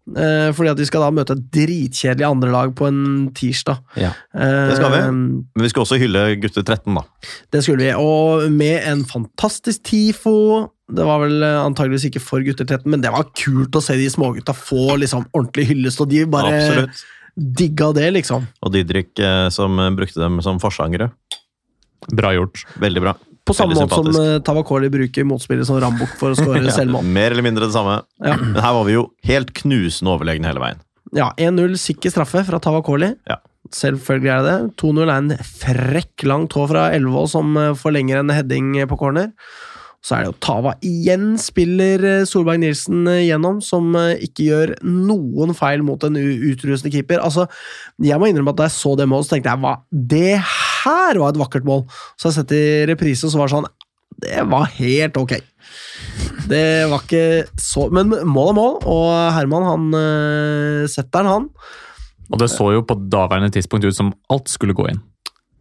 Eh, fordi at de skal da møte et dritkjedelig andrelag på en tirsdag. Ja. Det skal vi. Men vi skal også hylle gutter 13, da. Det skulle vi, og med en fantastisk TIFO. Det var vel eh, antageligvis ikke for 13, men det var kult å se de smågutta få liksom ordentlig hyllest, og de bare Absolutt. digga det, liksom. Og Didrik eh, som brukte dem som forsangere. Bra gjort. Veldig bra. På samme måte som uh, Tavakoli bruker motspillet som rambukk for å (laughs) skåre Ja, selvmål. mer eller mindre det samme. Ja. Men her var vi jo helt knusende overlegne hele veien. Ja, 1-0 sikker straffe fra Tavakoli. Ja. Selvfølgelig er det det. 2-0 er en frekk lang tå fra Elvevold som eh, forlenger en heading på corner. Så er det jo Tava igjen spiller eh, Solberg Nilsen eh, gjennom, som eh, ikke gjør noen feil mot en utrustende keeper. Altså, jeg må innrømme at da jeg så det målet, så tenkte jeg hva, det her var et vakkert mål. Så jeg har sett i reprise, og så var det sånn Det var helt ok. Det var ikke så Men mål er mål, og Herman han setter den, han. Og det så jo på daværende tidspunkt ut som alt skulle gå inn.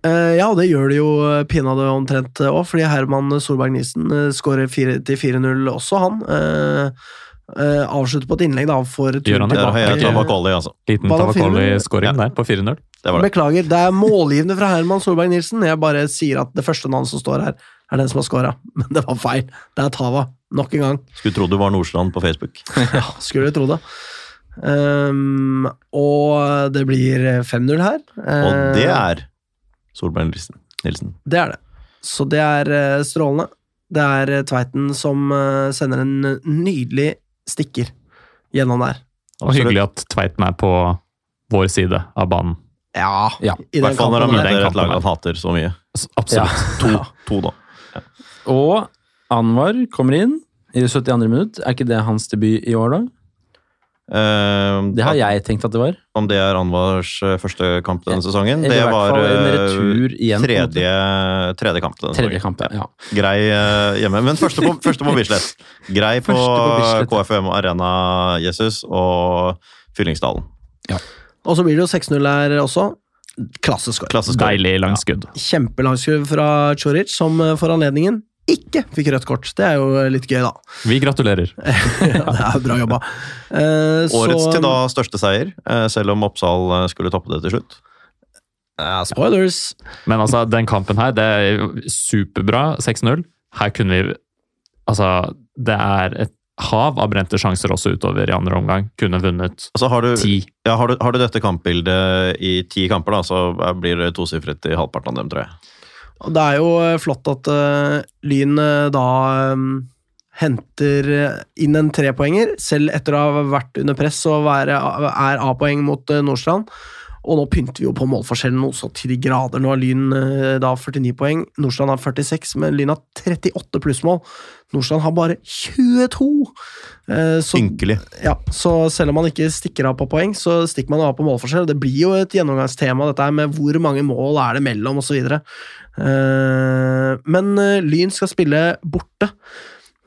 Eh, ja, og det gjør det jo eh, pinadø omtrent òg, fordi Herman Solberg Nisen skårer 4 til 4-0 også, han. Uh, eh, avslutter på et innlegg, da, for Gjør jeg Tilbake. Tavakoli, altså. Liten Tavakoli-skåring Ja. der på 4-0. Det det. Beklager, det er målgivende fra Herman Solberg Nilsen. Jeg bare sier at det første navnet som står her, er den som har scora. (laughs) Men det var feil. Det er Tava. Nok en gang. Skulle tro du var Nordstrand på Facebook. (laughs) Ja, skulle tro det. Um, og det blir 5-0 her. Og Eh, det er Solberg Nilsen. Det er det. Så det er eh, strålende. Det er eh, Tveiten som eh, sender en nydelig stikker gjennom der. Og hyggelig at Tveiten er på vår side av banen. Ja, Ja, i hvert fall når han møter et lag han hater så mye. Absolutt. Absolutt. To, to da. Og Anwar kommer inn i det 72. minutt. Er ikke det hans debut i år, da? Eh, Det har jeg tenkt at det var. Om det er Anwars eh, første kamp denne sesongen? Det var eh, retur igjen, tredje, tredje kamp denne Tredje kamp, ja. Grei hjemme, men første på, første på Bislett. Grei på, på Bislett. KFM Arena Jesus og Fyllingsdalen. Og så blir det jo 6-0 her også. Klasseskår. Klasseskår. Deilig langskudd. Kjempelangskudd fra Choric, som for anledningen ikke fikk rødt kort. Det er jo litt gøy, da. Vi gratulerer. (laughs) ja, det er bra jobba. Eh, så- Årets til da største seier, eh, selv om Oppsal eh, skulle toppe det til slutt. Eh, spoilers. Men altså, den kampen her, det er superbra. 6-0. Her kunne vi Altså, det er et hav av brente sjanser også utover i andre omgang. Kunne vunnet Altså har, du, ti. ja, har, du, har du dette kampbildet i ti kamper, da, så blir det tosifret i halvparten av dem, tror jeg. Og det er jo eh, flott at uh, Lyn eh, da um, henter inn en trepoenger, selv etter å ha vært under press og være, er A-poeng mot uh, Nordstrand. Og nå pynter vi jo på målforskjellen noe så til de grader. Nå har Lyn da 49 poeng, Nordstrand har 46, men Lyn har 38 plussmål. Nordstrand har bare 22! Eh, Så Ynkelig. ja, så selv om man ikke stikker av på poeng, så stikker man av på målforskjell. Det blir jo et gjennomgangstema, dette her med hvor mange mål er det mellom, osv. Uh, men eh, Lyn skal spille borte,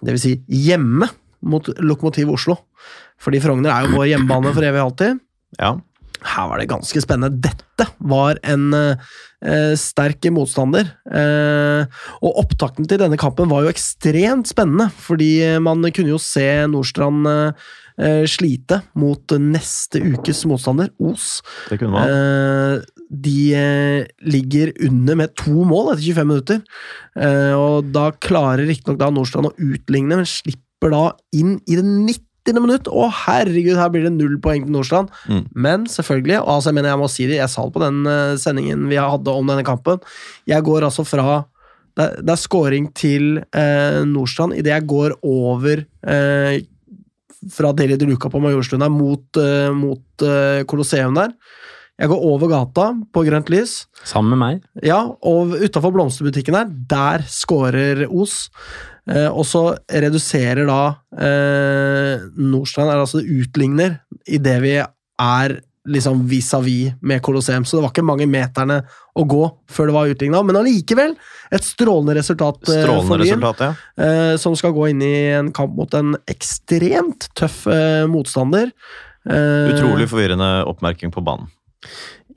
dvs. Si hjemme, mot Lokomotiv Oslo. Fordi Frogner er jo vår hjemmebane for evig og alltid. Ja. Her var det ganske spennende. Dette var en eh, sterk motstander. Eh, og opptakten til denne kampen var jo ekstremt spennende, fordi man kunne jo se Nordstrand eh, slite mot neste ukes motstander, Os. Det kunne man. De eh, ligger under med to mål etter 25 minutter. Eh, og da klarer riktignok Nordstrand å utligne, men slipper da inn i det 90. minutt. Å, herregud, her blir det null poeng til Nordstrand. Mm. Men selvfølgelig, og altså, jeg mener jeg må si det, jeg sa det på den eh, sendingen vi hadde om denne kampen, jeg går altså fra det er, det er scoring til eh, Nordstrand idet jeg går over eh, fra Deli de Luca på Majorstuen mot, eh, mot eh, Colosseum der. Jeg går over gata på grønt lys. Sammen med meg. Ja, og utafor blomsterbutikken her, der scorer Os. Eh, og så reduserer da eh, Nordstrand er altså utligner idet vi er liksom vis-à-vis med Colosseum. Så det var ikke mange meterne å gå før det var utligna. Men allikevel et strålende resultat strålende for Lyn. ja. eh, som skal gå inn i en kamp mot en ekstremt tøff eh, motstander. Eh, Utrolig forvirrende oppmerking på banen.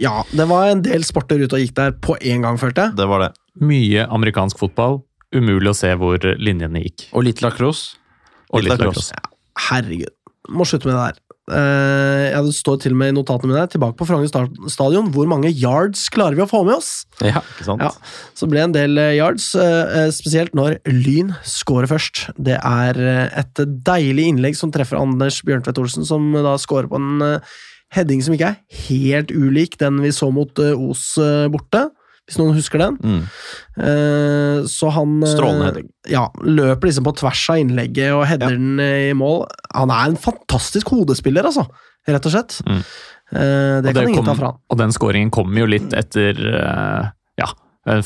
Ja, det var en del sporter ute og gikk der på én gang, følte jeg. Det var det. Mye amerikansk fotball. Umulig å se hvor linjene gikk. Og litt lacrosse. Og Litt litt lacrosse. lacrosse. Herregud. Må slutte med det der. Uh, ja, det står til og med i notatene mine her, tilbake på Frogner stadion. Hvor mange yards klarer vi å få med oss? Ja. Ikke sant? Ja. Så ble det en del eh, yards, uh, spesielt når Lyn scorer først. Det er eh, et deilig innlegg som treffer Anders Bjørntvedt Olsen, som da scorer på en eh, heading som ikke er helt ulik den vi så mot eh, Os eh, borte, hvis noen husker den. Mm. Eh, Så han Strålende heading. Ja, løper liksom på tvers av innlegget og header Ja. den i mål. Han er en fantastisk hodespiller, altså. Rett og slett. Mm. Det Og kan ingen kom- ta fra han. Og den skåringen kommer jo litt etter ja,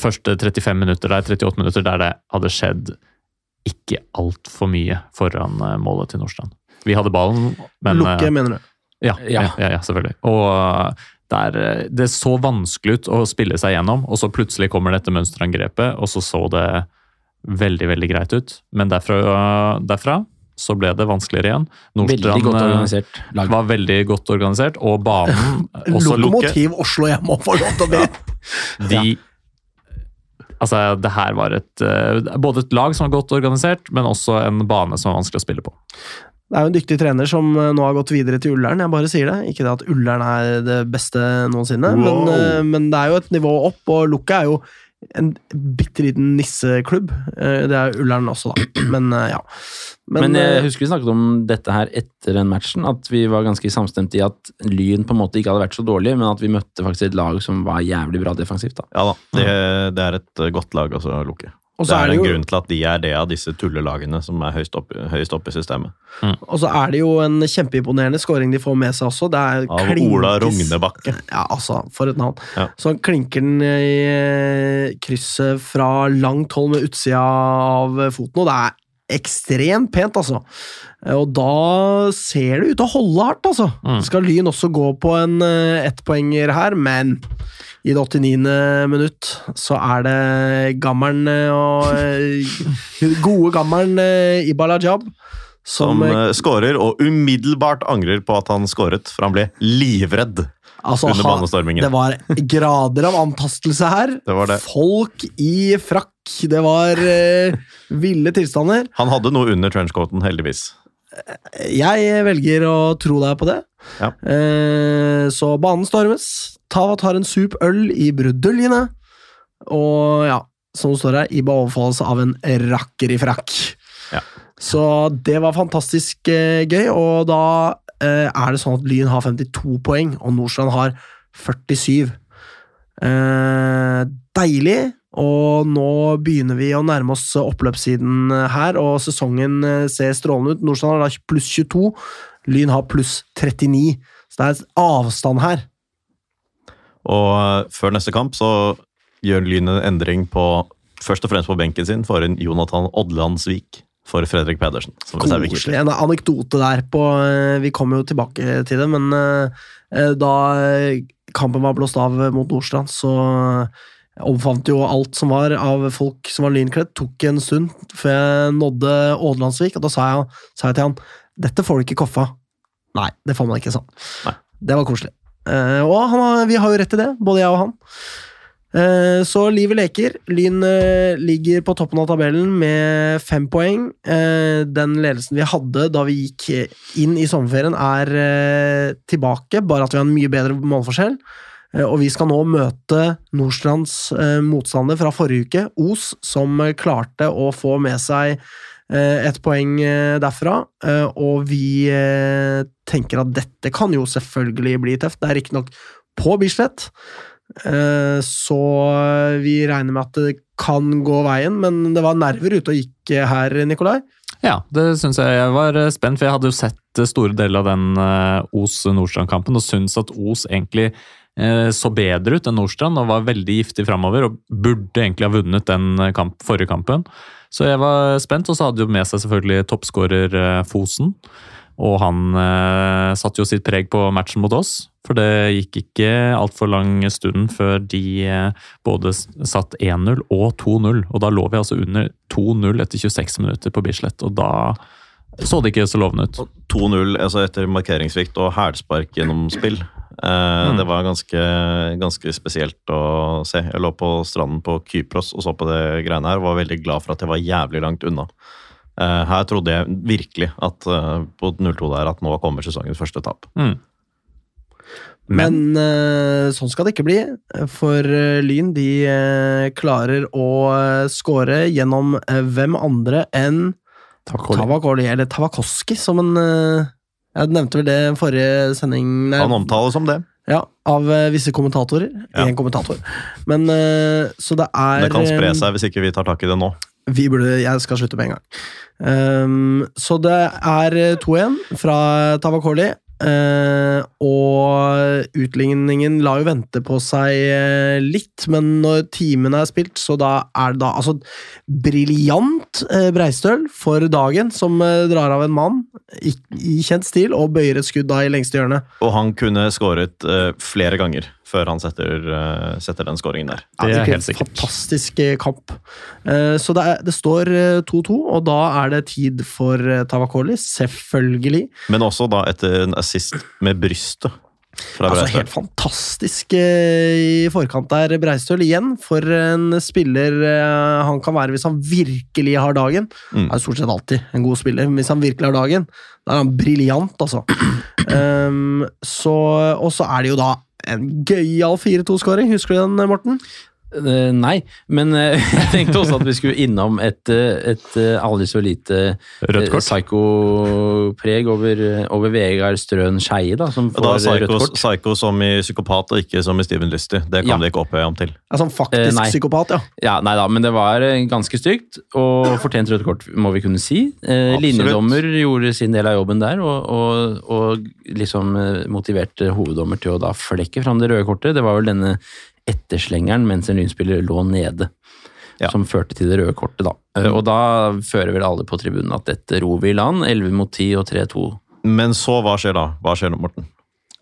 første 35 minutter der, 38 minutter der det hadde skjedd ikke altfor mye foran målet til Nordstrand. Vi hadde ballen, men Lukke, mener du? Ja, ja. Ja. Ja, selvfølgelig. Og det, der, eh, det så vanskelig ut å spille seg gjennom, og så plutselig kommer dette mønsterangrepet, og så så det veldig, veldig greit ut. Men derfra, derfra så ble det vanskeligere igjen. Nordstrand godt eh, organisert lag. var veldig godt organisert, og banen (laughs) også lukke. Lokomotiv Oslo, jeg må få lov til! (laughs) De Altså, det her var et eh, Både et lag som var godt organisert, men også en bane som var vanskelig å spille på. Det er jo en dyktig trener som eh, nå har gått videre til Ullern. Jeg bare sier det. Ikke det at Ullern er det beste noensinne, Wow. men, eh, men det er jo et nivå opp, og Lukka er jo en bitte liten nisseklubb. Eh, Det er Ullern også, da. (clears throat) Men ja. Men, men, jeg husker vi snakket om dette her etter den matchen, at vi var ganske samstemte i at Lyn på en måte ikke hadde vært så dårlig, men at vi møtte faktisk et lag som var jævlig bra defensivt. da. Ja da. Det, det er et godt lag altså, Lukke. Det er er det en grunn til at de er det av disse tullelagene som er høyst oppe, høyest oppe i systemet. Og så er det jo en kjempeimponerende scoring de får med seg også. Det er Av klinkes- Ola Rognebakke. Ja, altså, for et navn. Ja. Så han klinker den i eh, krysset fra langt hold med utsida av foten, og det er ekstremt pent, altså. Og da ser det ut til å holde hardt, altså. Mm. Skal Lyn også gå på en eh, ettpoenger her, men i det 89. minutt så er det gammelen eh, og eh, Gode gammelen eh, Ibala Jab som, Som eh, skårer, og umiddelbart angrer på at han skåret, for han ble livredd. Altså, under banestormingen. Det var grader av antastelse her. Det var det. Folk i frakk. Det var uh, ville tilstander. Han hadde noe under trenchcoaten, heldigvis. Jeg velger å tro deg på det. Ja. Uh, så banen stormes. Tava tar en sup øl i bruduljene. Og ja, som det står her, Iba overfalles av en rakker i frakk. Ja. Så det var fantastisk eh, gøy, og da er det sånn at Lyn har 52 poeng, og Nordstrand har 47. Eh, deilig, og nå begynner vi å nærme oss oppløpssiden her, og sesongen eh, ser strålende ut. Nordstrand har da pluss 22, Lyn har pluss 39, så det er avstand her. Og før neste kamp så gjør Lyn en endring på først og fremst på benken sin for en Jonathan Odlandsvik for Fredrik Pedersen. Koselig. En anekdote der på eh, Vi kommer jo tilbake til det, men eh, eh, da kampen var blåst av mot Nordstrand, så omfavnet jo alt som var av folk som var lynkledd. Tok en stund før jeg nådde Ådlandsvik, og da sa jeg, sa jeg til han dette får du ikke koffa. Nei, det får man ikke sånn. Nei. Det var koselig. Og han vi har jo rett i det, både jeg og han. Eh, så livet leker. Lyn eh, ligger på toppen av tabellen med fem poeng. Eh, den ledelsen vi hadde da vi gikk inn i sommerferien, er tilbake, bare at vi har en mye bedre målforskjell. Og vi skal nå møte Nordstrands motstander fra forrige uke, Os, som klarte å få med seg et poeng derfra. Og vi tenker at dette kan jo selvfølgelig bli tøft. Det er riktignok på Bislett, så vi regner med at det kan gå veien, men det var nerver ute og gikk eh, her, Nikolai. Ja, det syns jeg. Jeg var eh, spent, for jeg hadde jo sett eh, store deler av den eh, Os-Nordstrand-kampen og syns at Os egentlig eh, så bedre ut enn Nordstrand og var veldig giftig framover og burde egentlig ha vunnet den eh, kamp, forrige kampen. Så jeg var spent, og så hadde jo med seg selvfølgelig toppskårer eh, Fosen. Og han eh, satte jo sitt preg på matchen mot oss, for det gikk ikke altfor lang stund før de eh, både satt 1-0 og 2-0. Og da lå vi altså under 2-0 etter 26 minutter på Bislett, og da så det ikke så lovende ut. 2-0 altså etter markeringssvikt og hælspark gjennom spill. Eh, Det var ganske, ganske spesielt å se. Jeg lå på stranden på Kypros og så på det greiene her og var veldig glad for at jeg var jævlig langt unna. Eh, Her trodde jeg virkelig at eh, på 0-2 der at nå kommer sesongens første tap. Mm. Men, Men sånn skal det ikke bli, for eh, Lyn de eh, klarer å skåre gjennom eh, hvem andre enn Tavakoli, eller Tavakoski, som en eh, Jeg nevnte vel det i forrige sending nei, Han omtales som det. ja, av eh, visse kommentatorer. Ja. Kommentator. Men eh, Så det er Det kan spre eh, seg hvis ikke vi tar tak i det nå. Vi burde, Jeg skal slutte med en gang. Um, så det er eh, 2-1 fra Tavakoli. Eh, og utligningen la jo vente på seg eh, litt, men når timene er spilt, så da er det da altså briljant eh, Breistøl for dagen, som drar av en mann i, i kjent stil og bøyer et skudd da i lengste hjørne. Og han kunne skåret uh, flere ganger før han setter, eh, setter den skåringen der. Det er helt sikkert. Fantastisk eh, kamp. Eh, Så det, er, det står eh, 2-2, og da er det tid for Tavakoli, selvfølgelig. Men også da etter en assist med brystet Altså Helt fantastisk i forkant der, Breistøl igjen. For en spiller han kan være hvis han virkelig har dagen. Mm. Han er stort sett alltid en god spiller, men hvis han virkelig har dagen, da er han briljant, altså. Um, (clears throat) så, og så er det jo da en gøyal 4-2-skåring. Husker du den, Morten? Eh, nei, men eh, (laughs) jeg tenkte også at vi skulle innom et, eh, et aldri så lite Rødt kort. psykopreg over, over Vegard Strøn Skeie, da, som får da er rødt kort. psycho som i psykopat, og ikke som i Steven Lysty. Det kan Ja. det ikke opphøye ham til. Sånn faktisk nei. psykopat, ja. Ja, nei da, men det var ganske stygt, og fortjent rødt kort, må vi kunne si. Eh, Linjedommer gjorde sin del av jobben der, og, og, og liksom motiverte hoveddommer til å da flekke fram det røde kortet. Det var vel denne etterslengeren mens en lynspiller lå nede. Ja. Som førte til det røde kortet, da. Eh, Og da fører vel alle på tribunen at dette ror vi i land. 11 mot 10 og 3-2. Men så, hva skjer da? Hva skjer nå, Morten?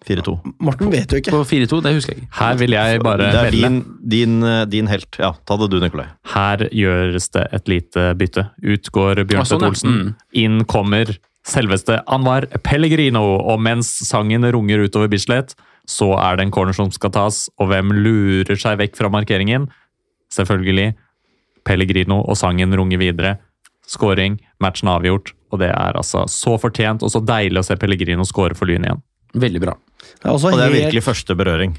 4-2. Morten vet jo ikke. På 4-2, det husker jeg ikke. Her vil jeg bare Det er din, din, eh, din helt. Ja, ta det du, Nikolai. Her gjøres det et lite bytte. Ut går Bjørn Bjørnstvedt sånn. Olsen. Mm. Inn kommer selveste Anwar Pellegrino. Og mens sangen runger utover Bislett, så er det en corner som skal tas. Og hvem lurer seg vekk fra markeringen? Selvfølgelig Pellegrino, og sangen runger videre. Skåring, matchen avgjort. Og det er altså så fortjent og så deilig å se Pellegrino skåre for Lyn igjen. Veldig bra. Det Og det er helt- virkelig første berøring.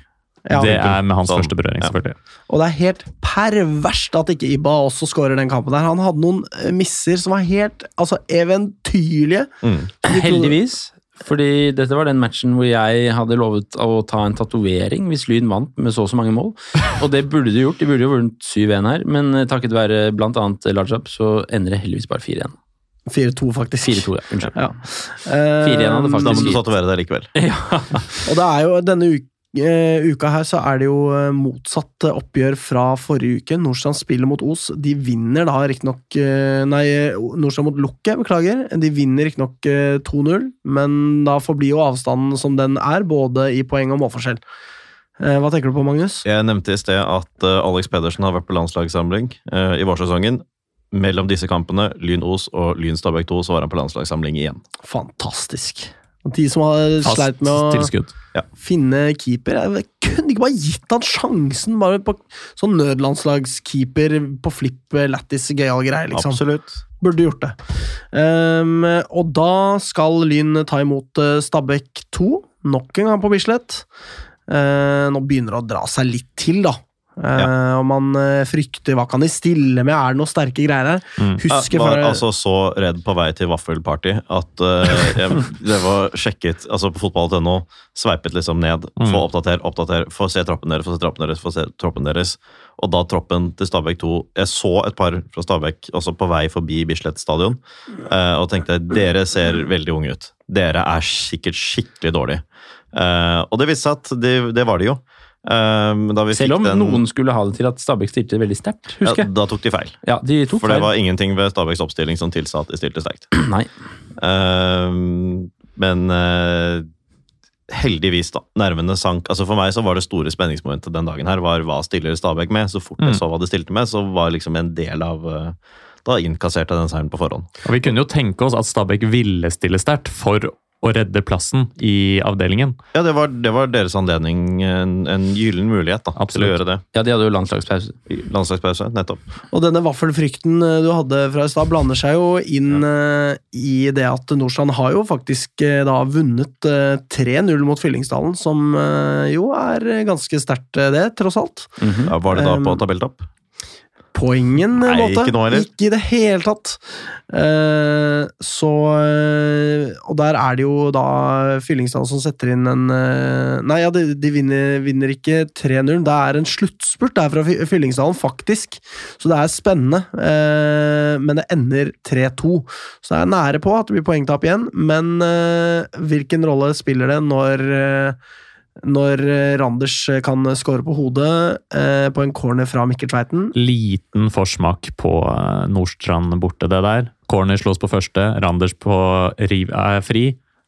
ja, det er med hans Sånn, første berøring, ja. selvfølgelig. Og det er helt perverst at ikke Iba også skårer den kampen der. Han hadde noen eh, misser som var helt altså, eventyrlige. Mm. Heldigvis. Fordi dette var den matchen hvor jeg hadde lovet å ta en tatovering hvis Lyn vant med så og så mange mål. Og det burde de gjort. De burde jo vunnet 7-1 her, men eh, takket være bl.a. Lajab så ender det heldigvis bare 4-1. 4-2, faktisk. 4-2, ja. Unnskyld. Ja. 4-1 hadde faktisk Da må du tatovere deg likevel. (laughs) Og det er jo denne uka uka her så er det jo eh, motsatt eh, oppgjør fra forrige uke. Nordstrand spiller mot Os. De vinner da riktignok eh, Nei, Nordstrand mot Lukke, beklager. De vinner riktignok eh, 2-0, men da forblir jo avstanden som den er, både i poeng og målforskjell. Eh, Hva tenker du på, Magnus? Jeg nevnte i sted at eh, Alex Pedersen har vært på landslagssamling eh, i vårsesongen. Mellom disse kampene, Lyn Os og Lyn Stabæk 2, så var han på landslagssamling igjen. Fantastisk. De som har Fast sleit med å tilskudd. finne keeper Jeg kunne ikke bare gitt han sjansen, bare på sånn nødlandslagskeeper på flipp, eh, lættis, gøyal greie, liksom. Absolutt. Burde gjort det. Um, og da skal Lyn ta imot eh, Stabæk 2, nok en gang på Bislett. Uh, nå begynner det å dra seg litt til, da. Eh, Og man eh, frykter hva kan de stille med, er det noen sterke greier her? Mm. Jeg var for, altså så redd på vei til vaffelparty at uh, jeg, (laughs) det var sjekket altså på fotball.no, sveipet liksom ned, Mm. få oppdater, oppdater, få se troppen deres, få se troppen deres, få se troppen deres. Og da troppen til Stabæk 2 Jeg så et par fra Stabæk også på vei forbi Bislett stadion uh, og tenkte dere ser veldig unge ut. Dere er sikkert skikkelig dårlige. Og det viste seg at det, det var de jo. Da vi Selv fikk om den, noen skulle ha det til at Stabæk stilte veldig sterkt, ja, husker jeg. Da tok de feil. Ja, de tok For det feil. var ingenting ved Stabæks oppstilling som tilsa at de stilte sterkt. (clears throat) Nei. Ehm, men uh, heldigvis, da. Nervene sank. Altså For meg så var det store spenningsmomentet den dagen her var hva stiller Stabæk med. Så fort jeg Mm. så hva de stilte med, så var liksom en del av eh, Da inkasserte jeg den seieren på forhånd. Og Vi kunne jo tenke oss at Stabæk ville stille sterkt for å redde plassen i avdelingen. Ja, det var, det var deres anledning. En, en gyllen mulighet da, til å gjøre det. Ja, de hadde jo landslagspause. Landslagspause, nettopp. og denne vaffelfrykten eh, du hadde fra i stad, blander seg jo inn eh, i det at Nordstrand har jo faktisk eh, da vunnet eh, 3-0 mot Fyllingsdalen, som jo er ganske sterkt, det, tross alt. Mhm. Ja, var det da Um, på tabelltopp? På ingen eh, Nei, måte. ikke noe. Ikke i det hele tatt. Uh, så eh, Og der er det jo da Fyllingsdalen som setter inn en uh, Nei, ja, de, de vinner, vinner ikke 3-0. Det er en sluttspurt der fra Fy- Fyllingsdalen, faktisk. Så det er spennende. Uh, men det ender 3-2. Så det er nære på at det blir poengtap igjen. Men hvilken rolle spiller det når når eh, Randers kan score på hodet eh, på en corner fra Mikkel Tveiten. Liten forsmak på eh, Nordstrand borte, det der. Corner slås på første, Randers på riv er fri.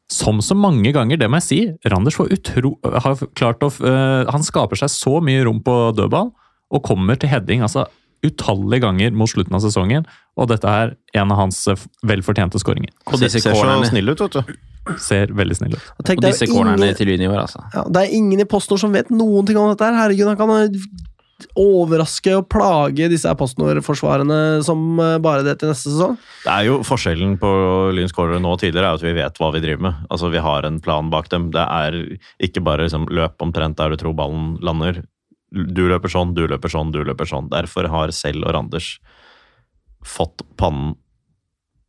Som så mange ganger, det må jeg si. Randers utro, har klart å eh, Han skaper seg så mye rom på dødball, og kommer til heading altså utallige ganger mot slutten av sesongen. Og dette er en av hans eh, velfortjente skåringer. Og disse Ser så snille snill ut, vet du. Ser veldig snill ut. Og tenk, og er disse cornerne til junior, altså. Ja, det er ingen i PostNord som vet noen ting om dette. her. Herregud, han kan eh, overraske og plage disse PostNord-forsvarerne som eh, bare det til neste sesong. Det er jo Forskjellen på Lyns cornere nå og tidligere er at vi vet hva vi driver med. Altså Vi har en plan bak dem. Det er ikke bare liksom, løp omtrent der du tror ballen lander. Du løper sånn, du løper sånn, du løper sånn. Derfor har selv og Randers fått pannen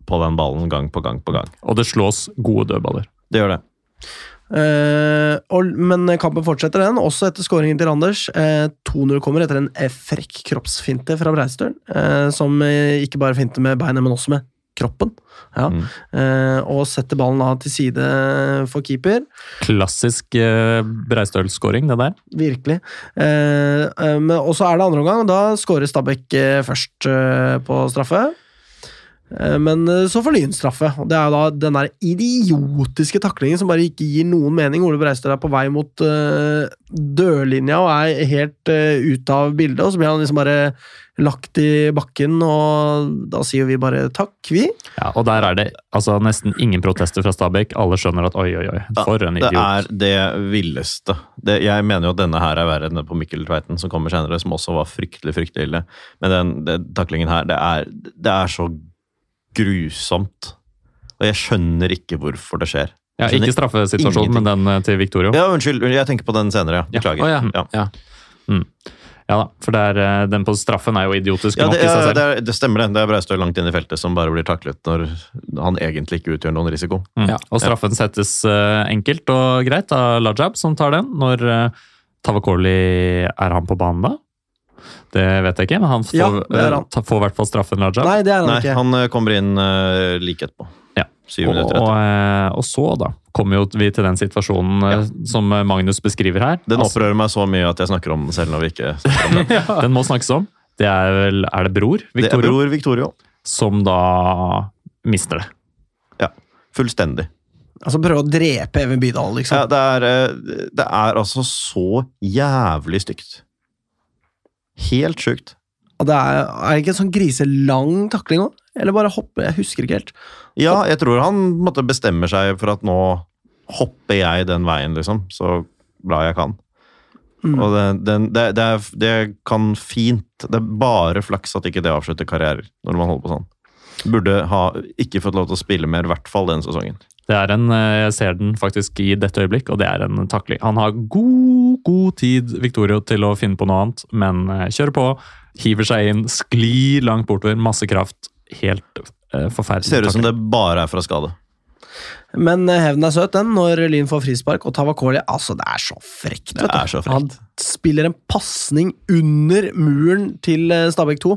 på den ballen gang på gang på gang. Og det slås gode dødballer. Det gjør det. Eh, og, men kampen fortsetter, den, også etter skåringen til Randers. Eh, 2-0 kommer etter en eh, frekk kroppsfinte fra Breistøl, eh, som eh, ikke bare finte med beinet, men også med kroppen. Ja. Mm. Eh, og setter ballen av til side for keeper. Klassisk eh, Breistøl-skåring, det der. Virkelig. Eh, eh, og så er det andre omgang, og da skårer Stabæk først på straffe. Eh, Men eh, så får Lyn straffe, og det er jo da den der idiotiske taklingen som bare ikke gir noen mening. Ole Breistad er på vei mot uh, dørlinja og er helt uh, ute av bildet, og så blir han liksom bare lagt i bakken, og da sier vi bare takk, vi. Ja, og der er det altså, nesten ingen protester fra Stabæk. Alle skjønner at oi, oi, oi, for en idiot. Det er det villeste. Det, jeg mener jo at denne her er verre enn den på Mikkel Tveiten, som kommer senere, som også var fryktelig, fryktelig ille. Men den, den taklingen her, det er, det er så grusomt. Og jeg skjønner ikke hvorfor det skjer. Ja, ikke straffesituasjonen, men den eh, til Victorio. Ja, unnskyld, jeg tenker på den senere, ja. Beklager. Ja. Ja. ja. Ja da, for det er, eh, den på straffen er jo idiotisk Ja, nok det, i seg selv. det, er, det stemmer det. Det er Breistøl langt inn i feltet som bare blir taklet når han egentlig ikke utgjør noen risiko. Mm. Ja. Og straffen settes eh, enkelt og greit av Lajab, som tar den. Når uh, Tavakoli Er han på banen da? Det vet jeg ikke, men han får, Ja, han. Uh, får i hvert fall straffen, Raja. Nei, det er han Nei, ikke. han eh, kommer inn uh, like etterpå. Ja. Syv Og, minutter og, etter. eh, og så, da, kommer jo vi til den situasjonen ja. som Magnus beskriver her. Den Altså, opprører meg så mye at jeg snakker om den selv når vi ikke snakker om den. (laughs) den må snakkes om. Det er vel Er det bror? Det er bror Victorio. Som da mister det. Ja. Fullstendig. Altså prøve å drepe Even Bydal, liksom. Ja, det, er, eh, det er altså så jævlig stygt. Helt sjukt. Og det er, er det ikke en sånn griselang takling òg? Eller bare hoppe? Jeg husker ikke helt. Ja, jeg tror han måtte bestemme seg for at nå hopper jeg den veien, liksom, så bra jeg kan. Mm. Og det, den, det, det, er, det kan fint Det er bare flaks at ikke det avslutter karrierer, når man holder på sånn. Burde ha ikke fått lov til å spille mer, i hvert fall denne sesongen. Det er en, eh, Jeg ser den faktisk i dette øyeblikk, og det er en takling. Han har god, god tid Victorio, til å finne på noe annet, men eh, kjører på. Hiver seg inn, sklir langt bortover. Masse kraft. Helt eh, forferdelig. Ser ut som det bare er fra skade. Men eh, hevnen er søt, den, når Lyn får frispark. Og Tavakoli altså Det er så frekt. Det vet du. er så frekt. Han spiller en pasning under muren til eh, Stabæk 2,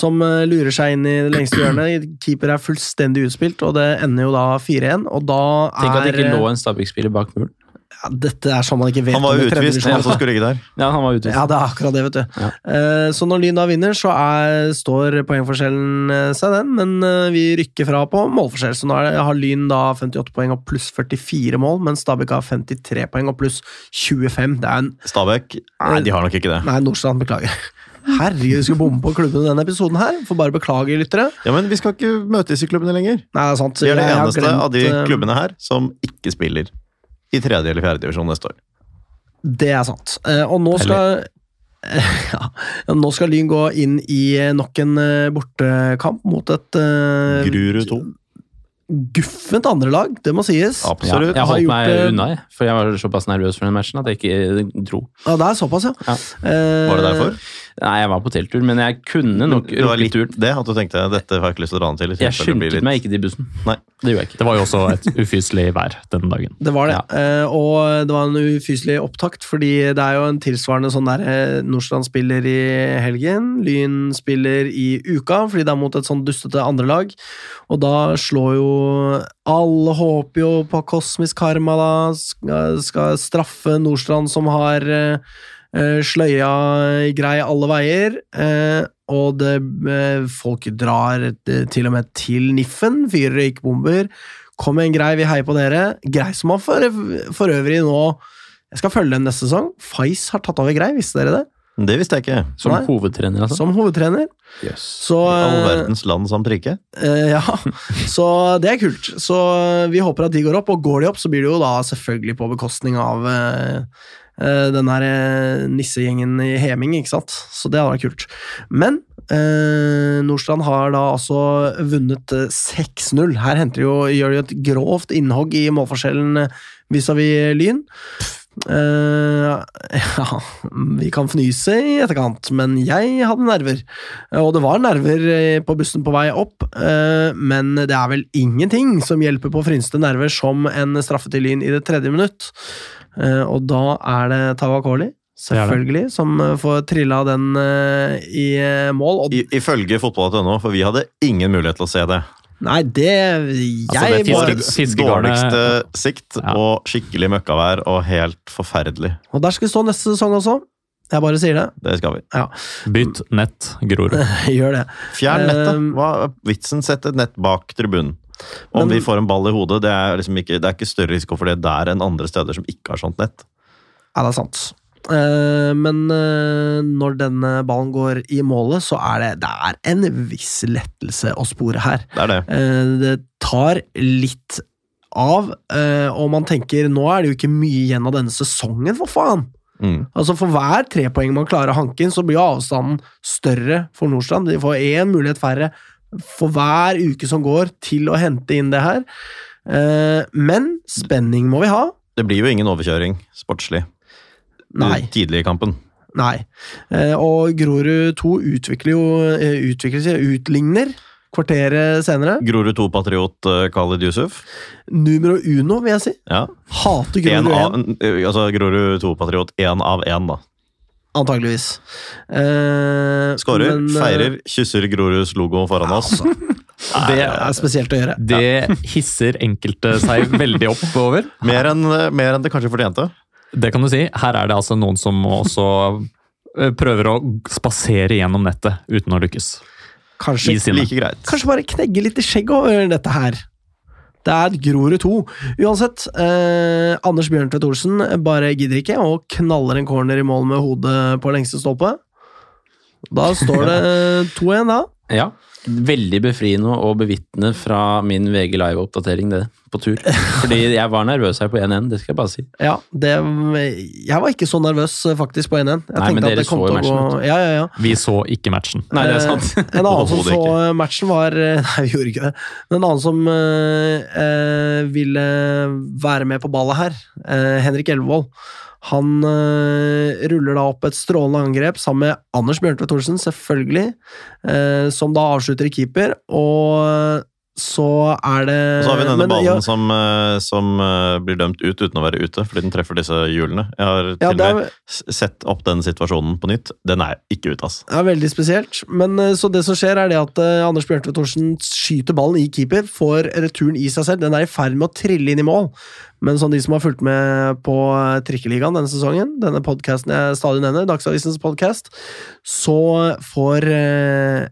som lurer seg inn i det lengste (clears throat) hjørnet. Keeper er fullstendig utspilt, og det ender jo da 4-1. Og da er Tenk at det ikke lå en Stabæk-spiller bak muren. Ja, Dette er sånn man ikke vet Han var jo utvist, han som skulle ligge der. Ja, han var utvist. Ja, det er akkurat det, vet du. Ja. Uh, Så når Lyn da vinner, så er, står poengforskjellen eh, seg den, men uh, vi rykker fra på målforskjell. Så nå er det, har Lyn da 58 poeng og pluss 44 mål, mens Stabæk har 53 poeng og pluss 25. Det er en Stabæk? Nei, de har nok ikke det. Nei, Nordstrand, beklager. Herregud, vi skulle bomme på klubben i denne episoden her. Får bare beklage, lyttere. Ja, Men vi skal ikke møtes i klubbene lenger. Nei, det er sant. Vi er det eneste glemt, av de klubbene her som ikke spiller i tredje eller fjerde divisjon neste år. Det er sant. Eh, Og nå skal (laughs) ja, nå skal Lyn gå inn i eh, nok en eh, bortekamp mot et uh, Grurud 2. guffent andrelag, det må sies. Ja, jeg har holdt meg unna, jeg, for jeg var såpass nervøs for den matchen at jeg ikke dro. Ja, det er såpass, ja. Ja. Eh, Var det derfor? Nei, jeg var på telttur, men jeg kunne nok Det var litt turen. det at du tenkte dette har jeg ikke lyst til å dra den til. Jeg tilfelle det blir skyndte litt- meg ikke til bussen. Nei. Det gjorde jeg ikke. Det var jo også et ufyselig vær den dagen. Det var det. Ja. uh, og det var en ufyselig opptakt, fordi det er jo en tilsvarende sånn der eh, Nordstrand spiller i helgen, Lyn spiller i uka, fordi det er mot et sånn dustete andrelag. Og da slår jo Alle håper jo på kosmisk karma, da. Skal, skal straffe Nordstrand, som har eh, eh, sløya grei alle veier. Eh, og det, eh, folk drar eh, til og med til Niffen, fyrer røykbomber. Kom igjen, Grei, vi heier på dere. Grei som har for, for øvrig nå Jeg skal følge dem neste sesong. Feis har tatt over Grei, visste dere det? Det visste jeg ikke. Som Nei. hovedtrener, altså. Som hovedtrener. Yes. Så All eh, verdens land samt rike. eh, Ja, så det er kult. Så vi håper at de går opp, og går de opp, så blir det jo da selvfølgelig på bekostning av eh, eh, den her eh, nissegjengen i Heming, ikke sant? Så det hadde vært kult. Men eh, Nordstrand har da altså vunnet eh, 6-0. Her henter de jo, gjør de et grovt innhogg i målforskjellen eh, vis-à-vis Lyn. Eh, ja, vi kan fnyse i etterkant, men jeg hadde nerver. Og det var nerver eh, på bussen på vei opp, eh, men det er vel ingenting som hjelper på frynsete nerver som en straffe til Lyn i det tredje minutt. Eh, Og da er det Tawakoli, det. selvfølgelig, som får trilla den i mål. Og I, ifølge fotball.no, for vi hadde ingen mulighet til å se det. Nei, det Jeg Altså, det bare, fiske, dårligste sikt Ja. og skikkelig møkkavær og helt forferdelig. Og der skal vi stå neste sesong også. Jeg bare sier det. Det skal vi. Bytt nett, Grorud. (laughs) Gjør det. Fjern nettet. Um, Hva er vitsen? Sett et nett bak tribunen. Om Men- vi får en ball i hodet, det er, liksom ikke, det er ikke større risiko for det der enn andre steder som ikke har sånt nett. Ja, det er sant. Eh, men eh, når denne ballen går i målet, så er det, det er en viss lettelse å spore her. Det det. Eh, det tar litt av, og man tenker nå er det jo ikke mye igjen av denne sesongen, for faen! Mm. Altså For hver trepoeng man klarer å hanke inn, så blir avstanden større for Nordstrand. De får én mulighet færre for hver uke som går til å hente inn det her. Men spenning må vi ha. Det blir jo ingen overkjøring sportslig Nei. tidlig i kampen. Nei. Eh, og Grorud 2 utvikler jo eh, utvikler seg, utligner kvarteret senere. Grorud 2-patriot eh, Khalid Yusuf. Numero uno, vil jeg si. Ja. Hater En Grorud 1, eh, altså Grorud 2-patriot én av én, da. antageligvis. Eh, Skårer, men, feirer, kysser Groruds logo foran oss. Det er spesielt å gjøre. Det hisser enkelte seg veldig opp over. Mer enn mer enn det kanskje fortjente. Det kan du si. Her er det altså noen som også eh, prøver å spasere gjennom nettet uten å lykkes. Kanskje. Like greit. kanskje bare knegge litt i skjegget over dette her. Det er Grorud 2. Uansett, eh, Anders Bjørntvedt Olsen bare gidder ikke og knaller en corner i mål med hodet på lengste stolpe. Da står (laughs) det 2-1, da. Ja. Veldig befriende å bevitne fra min VG Live-oppdatering, det, på tur. Fordi jeg var nervøs her på 1-1, det skal jeg bare si. Ja, det, jeg var ikke så nervøs eh, faktisk på 1-1. Nei, men dere så jo matchen, gå- Ja, ja, ja. Vi så ikke matchen. Nei, det er sant. Eh, En annen (laughs) som så ikke. matchen, var eh, (laughs) Nei, vi gjorde ikke det. Men en annen som eh, eh, ville være med på ballet her, eh, Henrik Elvevold, han øh, ruller da opp et strålende angrep sammen med Anders Bjørntvedt Thorsen, selvfølgelig, øh, som da avslutter i keeper, og så er det Og så har vi denne men, ballen ja, som, eh, som eh, blir dømt ut uten å være ute, fordi den treffer disse hjulene. Jeg har til og med sett opp den situasjonen på nytt. Den er ikke ute, ass. Det er veldig spesielt. Men eh, så det som skjer, er det at Anders Bjørntvedt Thorsen skyter ballen i keeper, får returen i seg selv. Den er i ferd med å trille inn i mål. Men som de som har fulgt med på Trikkeligaen denne sesongen, denne podkasten jeg stadig nevner, Dagsavisens podkast, så får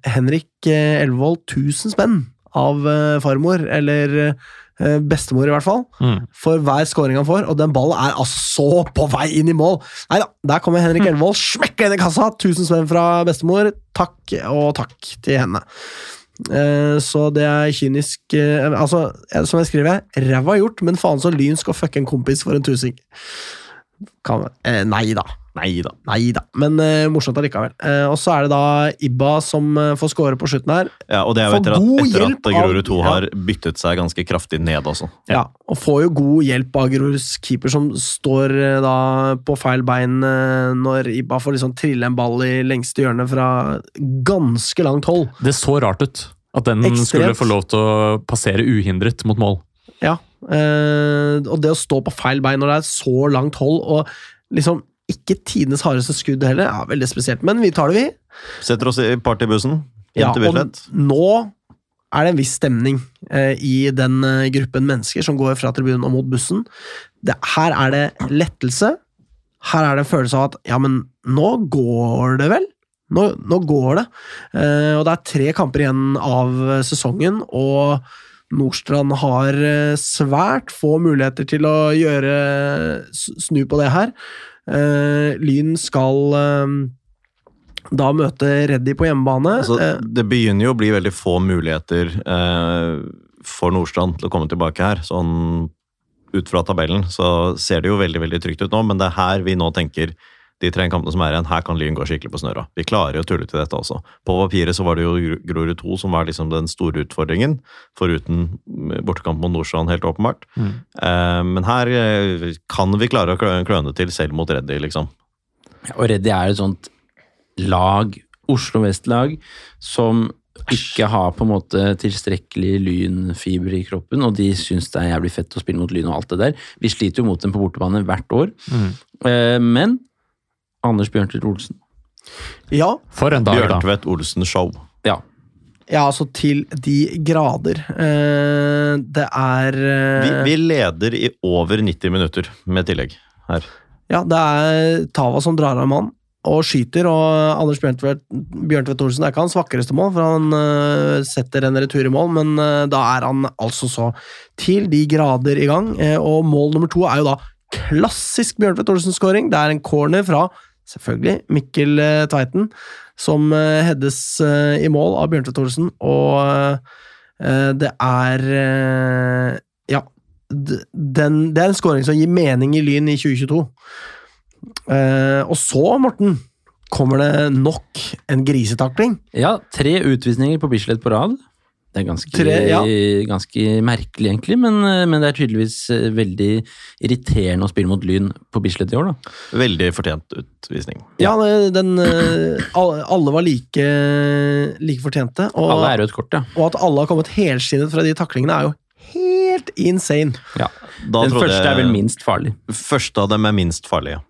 Henrik Elvevold 1000 spenn av eh, farmor, eller eh, bestemor i hvert fall, Mm. for hver scoring han får, og den ballen er altså på vei inn i mål. Nei da, der kommer Henrik Elvevold, smekker inn i kassa, Tusen spenn fra bestemor, takk og takk til henne. Eh, så det er kynisk Altså, som jeg skriver, ræva gjort, men faen så lynsk å fucke en kompis for en tusing. Kan, nei da. Nei da. Nei da, men uh, morsomt allikevel. Uh, og så er det da Ibba som uh, får score på slutten her. Ja, og det er jo etter at, etter at Grorud 2 ja. har byttet seg ganske kraftig ned også. Ja, og får jo god hjelp av Groruds keeper, som står da på feil bein når Ibba får liksom trille en ball i lengste hjørne fra ganske langt hold. Det så rart ut at den Ekstremt. skulle få lov til å passere uhindret mot mål. Ja, eh, og det å stå på feil bein når det er så langt hold, og liksom ikke tidenes hardeste skudd heller, er veldig spesielt. Men vi tar det, vi. Setter oss i partybussen. Ja, og nå er det en viss stemning eh, i den eh, gruppen mennesker som går fra tribunen og mot bussen. Det, her er det lettelse. Her er det en følelse av at ja, men nå går det vel? Nå, nå går det. Eh, og det er tre kamper igjen av eh, sesongen, og Nordstrand har eh, svært få muligheter til å gjøre snu på det her. Eh, Lyn skal eh, da møte Reddy på hjemmebane. Altså, Eh, det begynner jo å bli veldig få muligheter eh, for Nordstrand til å komme tilbake her. Sånn ut fra tabellen så ser det jo veldig veldig trygt ut nå, men det er her vi nå tenker de tre kampene som er igjen, her kan Lyn gå skikkelig på snørra. Vi klarer jo å tulle til dette også. På papiret så var det jo Gro- Grorud 2 som var liksom den store utfordringen, foruten mm, bortekamp mot Nordstrand, helt åpenbart. Mm. Eh, men her eh, kan vi klare å kløne til selv mot Reddy, liksom. Og Reddy er et sånt lag, Oslo Vest-lag, som ikke har på en måte tilstrekkelig lynfiber i kroppen, og de syns det er jævlig fett å spille mot Lyn og alt det der. Vi sliter jo mot dem på bortebane hvert år, Mm. Eh, men Anders Bjørntvedt Olsen ja, For en dag, da. Bjørntvedt Olsen-show. Ja. Ja, altså til de grader. Eh, det er eh, Vi, vi leder i over 90 minutter med tillegg her. Ja, det er Tava som drar av mann og skyter, og Anders Bjørntvedt Bjørntvedt Olsen er ikke hans vakreste mål, for han eh, setter en retur i mål, men da er han altså så til de grader i gang. og mål nummer to er jo da klassisk Bjørntvedt Olsen-skåring. Det er en corner fra selvfølgelig Mikkel eh, Tveiten, som eh, heades eh, i mål av Bjørnte Thorsen, og det er Ja. Den, det er en skåring som gir mening i Lyn i 2022. Eh, og så, Morten, kommer det nok en grisetakling. ja, tre utvisninger på Bislett på rad. Det er ganske, Tre, ja. ganske merkelig, egentlig, men, eh, men det er tydeligvis eh, veldig irriterende å spille mot Lyn på Bislett i år, da. Veldig fortjent utvisning. Ja, den eh, alle, var like, like fortjente. Og, Alle er rødt kort, ja. og at alle har kommet helskinnet fra de taklingene, er jo helt insane. Da Den første jeg- er vel minst farlig. Første av dem er minst farlige.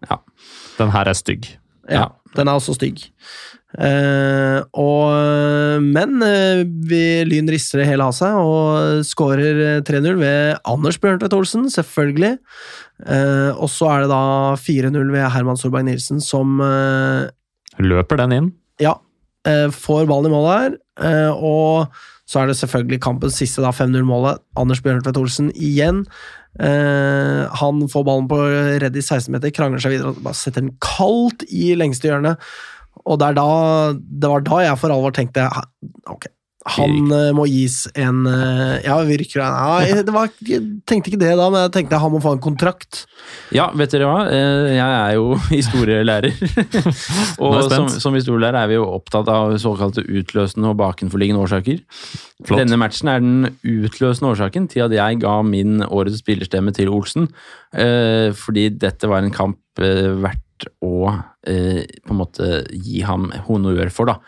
Den her er stygg. Ja, Ja. Den er også stygg. Eh, og, men uh, vi Lyn rister det hele av seg og skårer 3-0 ved Anders Bjørntvedt Olsen, selvfølgelig. Uh, og så er det da 4-0 ved Herman Solberg Nilsen, som eh, Løper den inn? ja, eh, får ballen i mål. Eh, og så er det selvfølgelig kampens siste, da 5-0-målet. Anders Bjørntvedt Olsen igjen. Uh, han får ballen på redd i 16-meter, krangler seg videre og bare setter den kaldt i lengste hjørne. Og det, da, det var da jeg for alvor tenkte ok, Han uh, må gis en uh, Ja, virker ja, (laughs) det var, Jeg tenkte ikke det da, men jeg tenkte han må få en kontrakt. Ja, vet dere hva? Eh, Jeg er jo (laughs) historielærer. (laughs) Er og som, som historielærer er vi jo opptatt av såkalte utløsende og bakenforliggende årsaker. Flott. Denne matchen er den utløsende årsaken til at jeg ga min årets spillerstemme til Olsen. Uh, Fordi dette var en kamp eh, verdt å eh, på en måte gi ham honnør for, da.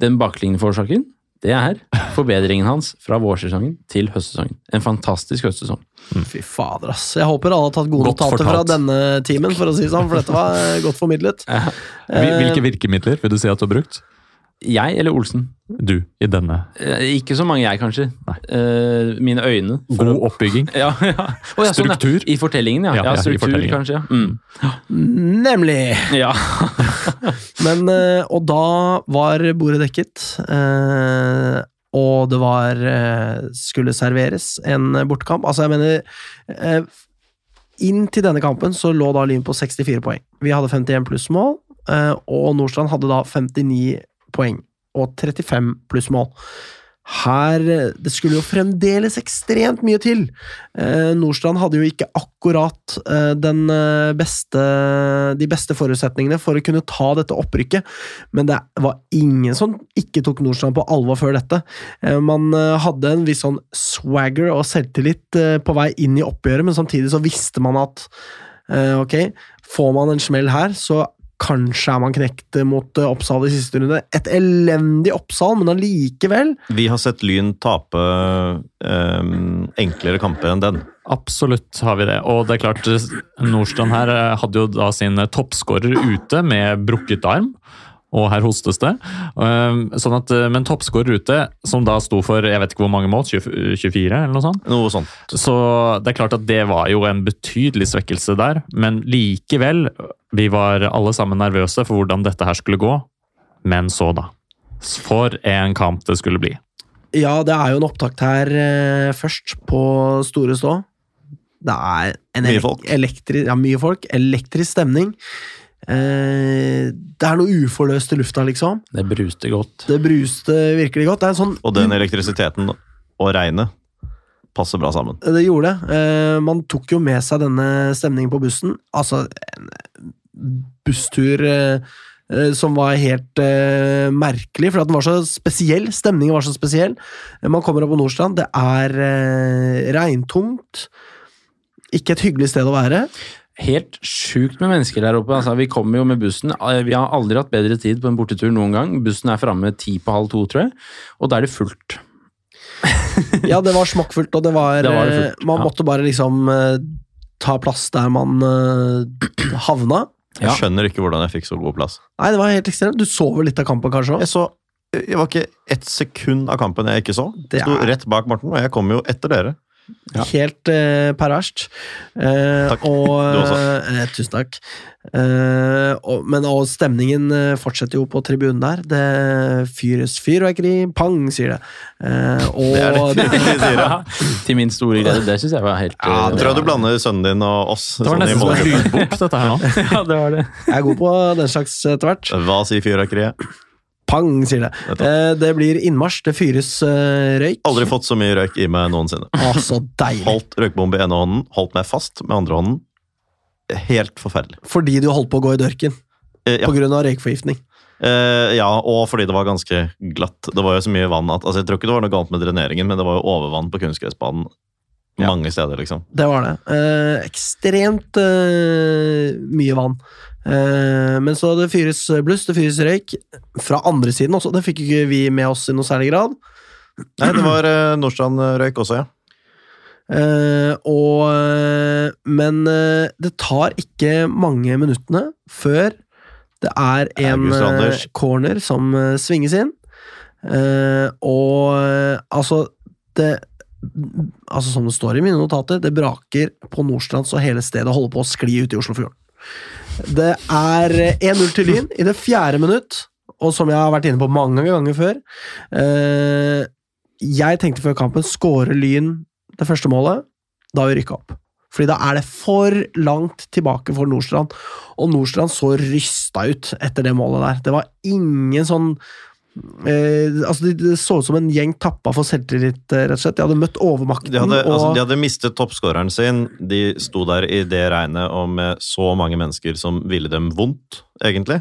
Den bakliggende forårsaken det er forbedringen hans fra vårsesongen til høstsesongen. En fantastisk høstsesong. Fy fader, ass. Jeg håper alle har tatt gode Godt notater fra denne timen, for å si det sånn, for dette var godt formidlet. Hvil- Hvilke virkemidler vil du si at du har brukt? Jeg eller Olsen? Du, i denne. Eh, Ikke så mange jeg, kanskje. Uh, mine øyne. God oppbygging. (laughs) Ja, ja. Oh, ja, sånn, ja. Struktur? I fortellingen, ja. Ja, ja, ja, struktur, fortellingen. kanskje. Ja. Mm. Nemlig! ja. (laughs) (laughs) Men, uh, og da var bordet dekket, Uh, og det var skulle serveres en bortekamp. Altså, jeg mener eh, Inn til denne kampen så lå da Lyn på 64 poeng. Vi hadde 51 plussmål, eh, og Nordstrand hadde da 59 poeng og 35 plussmål. Her eh, Det skulle jo fremdeles ekstremt mye til. Eh, Nordstrand hadde jo ikke akkurat eh, eh, beste, de beste forutsetningene for å kunne ta dette opprykket, men det var ingen som ikke tok Nordstrand på alvor før dette. Eh, man eh, hadde en viss sånn swagger og selvtillit på vei inn i oppgjøret, men samtidig så visste man at ok, får man en smell her, så Kanskje er man knekt mot eh, Oppsal i siste runde. Et elendig Oppsal, men allikevel Vi har sett Lyn tape eh, enklere kamper enn den. Absolutt har vi det. Og det er klart, Nordstrand her eh, hadde jo da sin toppskårer ute med brukket arm. Og her hostes det. Um, Sånn at, eh, men toppskårer ute, som da sto for jeg vet ikke hvor mange mål, 24 eller noe sånt. Noe sånt. Så det er klart at det var jo en betydelig svekkelse der. Men likevel, vi var alle sammen nervøse for hvordan dette her skulle gå. Men så, da. For en kamp det skulle bli. Ja, det er jo en opptakt her eh, først, på Store Stå. Det er en Mye folk. elektri- ja, mye folk. Elektrisk stemning. Eh, det er noe uforløst i lufta, liksom. Det bruste godt. Det bruste virkelig godt. Det er sånn Og den elektrisiteten og regnet passer bra sammen. Det gjorde det. Eh, man tok jo med seg denne stemningen på bussen. Altså, en busstur eh, eh, som var helt eh, merkelig, for at den var så spesiell. Stemningen var så spesiell. Eh, Man kommer opp på Nordstrand, det er eh, regntungt. Ikke et hyggelig sted å være. Helt sjukt med mennesker der oppe. Altså, vi kommer jo med bussen. Eh, Vi har aldri hatt bedre tid på en bortetur noen gang. Bussen er framme ti på halv to, tror jeg. Og da er det fullt. (laughs) Ja, det var smakkfullt, og det var, Det var det eh, fullt, Man ja. måtte bare liksom eh, ta plass der man (clears throat) havna. Ja. Jeg skjønner ikke hvordan jeg fikk så god plass. Nei, det var helt ekstremt. Du så vel litt av kampen, kanskje? Jeg så jeg var ikke ett sekund av kampen jeg ikke så. Det Jeg sto rett bak Morten, og jeg kom jo etter dere. Ja. Helt eh, perverst. Eh, Takk. Og, (laughs) Du også. eh, tusen takk. Eh, og, men og stemningen eh, fortsetter jo på tribunen der. Det fyres fyrverkeri, pang, sier det. Eh, og Det er det (laughs) de sier. ja. Til min store glede. Det syns jeg var helt Ja, eh, jeg tror jeg du blander sønnen din og oss. Det var sånn nesten som en lydbok, dette her nå. (laughs) Ja, det var det. jeg er god på den slags etter hvert. Hva sier fyrverkeriet? Pang, sier det. Eh, det blir innmarsj. Det fyres eh, røyk. Aldri fått så mye røyk i meg noensinne. Å, så deilig. Holdt røykbombe i ene hånden, holdt meg fast med andre hånden. Helt forferdelig. Fordi du holdt på å gå i dørken Eh, ja. på grunn av røykforgiftning. Eh, ja, og fordi det var ganske glatt. Det var jo så mye vann at altså, Jeg tror ikke det var noe galt med dreneringen, men det var jo overvann på kunstgressbanen mange steder, liksom. Det var det. Eh, ekstremt eh, mye vann. Eh, men så det fyres bluss, det fyres røyk. Fra andre siden også. Det fikk ikke vi med oss i noe særlig grad. Nei, det var uh, Nordstrand-røyk også, ja. Uh, og uh, Men uh, det tar ikke mange minuttene før det er en eh, corner som eh, svinges inn. Eh, og eh, altså det Altså Som det står i mine notater, det braker på Nordstrand så hele stedet holder på å skli ut i Oslofjorden. Det er eh, 1-0 til Lyn i det fjerde minutt, og som jeg har vært inne på mange ganger før eh, Jeg tenkte før kampen skåre Lyn det første målet, da har vi rykka opp. Fordi da er det for langt tilbake for Nordstrand, og Nordstrand så rysta ut etter det målet der. Det var ingen sånn Eh, altså det, det så ut som en gjeng tappa for selvtillit, eh, rett og slett. De hadde møtt overmakten. De hadde, og, altså, de hadde mistet toppskåreren sin. De sto der i det regnet og med så mange mennesker som ville dem vondt, egentlig.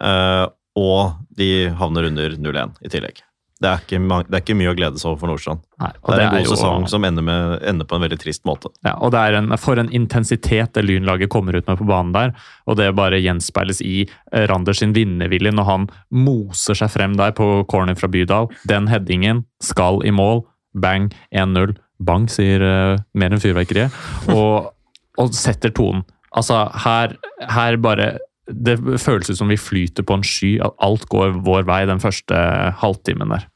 Eh, og de havner under 0-1 i tillegg. Det er, ikke, det er ikke mye å glede seg over for Nordstrand. Nei, Det er en det god jo- sesong som ender, med, ender på en veldig trist måte. Ja, og det er en, For en intensitet det Lynlaget kommer ut med på banen der. Og det bare gjenspeiles i eh, Randers sin vinnervilje når han moser seg frem der på corner fra Bydal. Den headingen skal i mål. Bang, 1-0. Bang, sier uh, mer enn fyrverkeriet. (laughs) Og, og setter tonen. Altså, her, her bare Det føles ut som vi flyter på en sky. At alt går vår vei den første halvtimen der.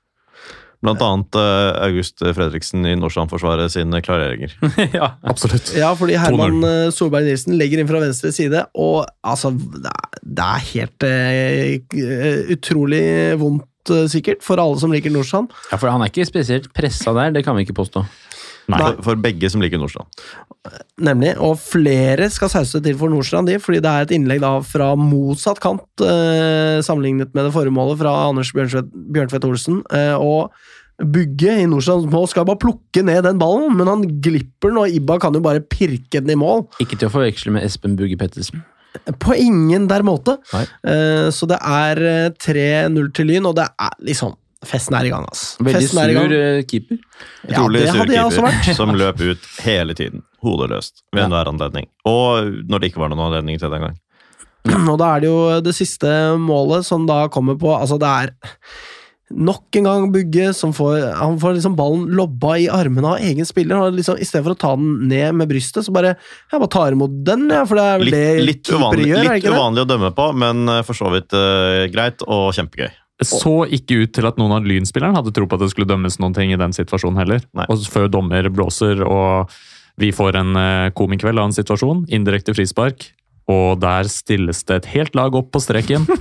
Blant annet eh, August Fredriksen i Nordstrand-forsvaret sine klareringer. (laughs) ja. Absolutt. Ja, fordi Herman 2-0. eh, Solberg Nilsen legger inn fra venstre side, og altså Det er, helt uh, utrolig vondt, sikkert, for alle som liker Nordstrand. ja, for han er ikke spesielt pressa der, det kan vi ikke påstå. Nei. For, for begge som liker Nordstrand. Nemlig. Og flere skal sause til for Nordstrand, de, fordi det er et innlegg da fra motsatt kant, eh, sammenlignet med det formålet fra Anders Bjørntvedt Olsen. Eh, og Bugge i Nordstrands mål skal bare plukke ned den ballen, men han glipper den, og Ibba kan jo bare pirke den i mål. Ikke til å forveksle med Espen Bugge Pettersen. På ingen der måte. Nei. Eh, så det er eh, 3-0 til Lyn, og det er liksom Festen er i gang, altså. Veldig Festen er i gang. sur eh, keeper. Utrolig ja, sur keeper som løp ut hele tiden. Hodeløst. Ved enhver anledning. Og når det ikke var noen anledning til det engang. (clears throat) Og da er det jo det siste målet som da kommer på Altså, det er nok en gang Bugge som får Han får liksom ballen lobba i armene av egen spiller. Og liksom, I stedet for å ta den ned med brystet, så bare Jeg bare tar imot den, ja, for det er vel Litt, det litt, uvanlig, gjør, litt uvanlig å dømme på, men eh, for så vidt uh, greit og kjempegøy. Så ikke ut til at noen av Lyn-spillerne hadde tro på at det skulle dømmes noen ting i den situasjonen heller. Nei. Og før dommer blåser og vi får en eh, komikveld av en situasjon, indirekte frispark, og der stilles det et helt lag opp på streken. (laughs)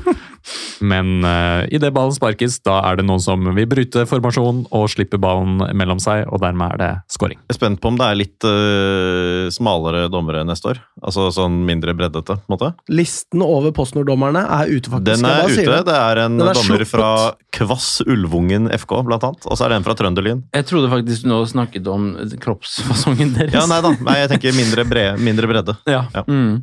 Men uh, idet ballen sparkes, da er det noen som vil bryte formasjonen og slipper ballen mellom seg, og dermed er det scoring. Jeg er spent på om det er litt uh, smalere dommere neste år. Altså sånn mindre breddete, på en måte. Listen over PostNord-dommerne er ute, faktisk. Den er ute. det. Det er en er dommer sluppet. fra Kvass Ulvungen FK, blant annet. Og så er det en fra Trønderlyn. Jeg trodde faktisk du nå snakket om kroppsfasongen deres. Ja, nei da. Nei, jeg tenker mindre, bre mindre bredde. Ja. Ja. Mm.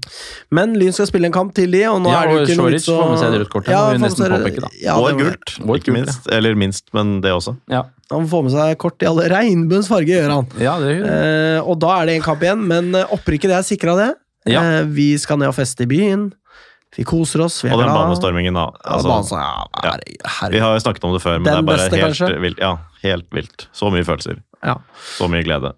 Men Lyn skal spille en kamp til, de, og nå Ja, er det jo ikke noe vits å får med seg det rødt kortet. Ja, må vi nesten påpeke, da. Ja, og gult. Og Ikke gult, minst. Eller minst, men det også. Ja. Han får med seg kort i alle regnbuens farger, gjør han. ja, det gjør Eh, og da er det en kamp igjen, men eh, opprykket det er sikra, det. Ja. Eh, vi skal ned og feste i byen. Vi koser oss. Vi er Og den glad. banestormingen, da. Ja, Altså, ja, ja. vi har jo snakket om det før, men Den det er bare beste, helt kanskje? vilt. Ja, helt vilt. Så mye følelser. Ja. Så mye glede.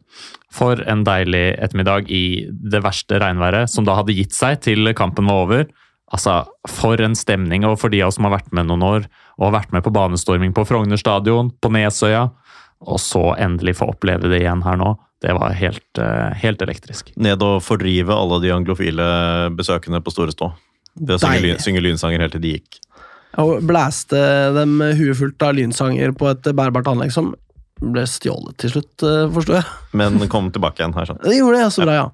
For en deilig ettermiddag i det verste regnværet, som da hadde gitt seg til kampen var over. Altså, For en stemning, og for de av oss som har vært med noen år, og har vært med på banestorming på Frogner stadion, på Nesøya, og så endelig få oppleve det igjen her nå. Det var helt, eh, helt elektrisk. Ned og fordrive alle de anglofile besøkende på Store Ved å synge, lyn, synge lynsanger helt til de gikk. Og blæste dem huet fullt av lynsanger på et bærbart anlegg som ble stjålet til slutt, eh, forstår jeg. Men kom tilbake igjen har jeg skjønt. Det gjorde det, så bra, ja.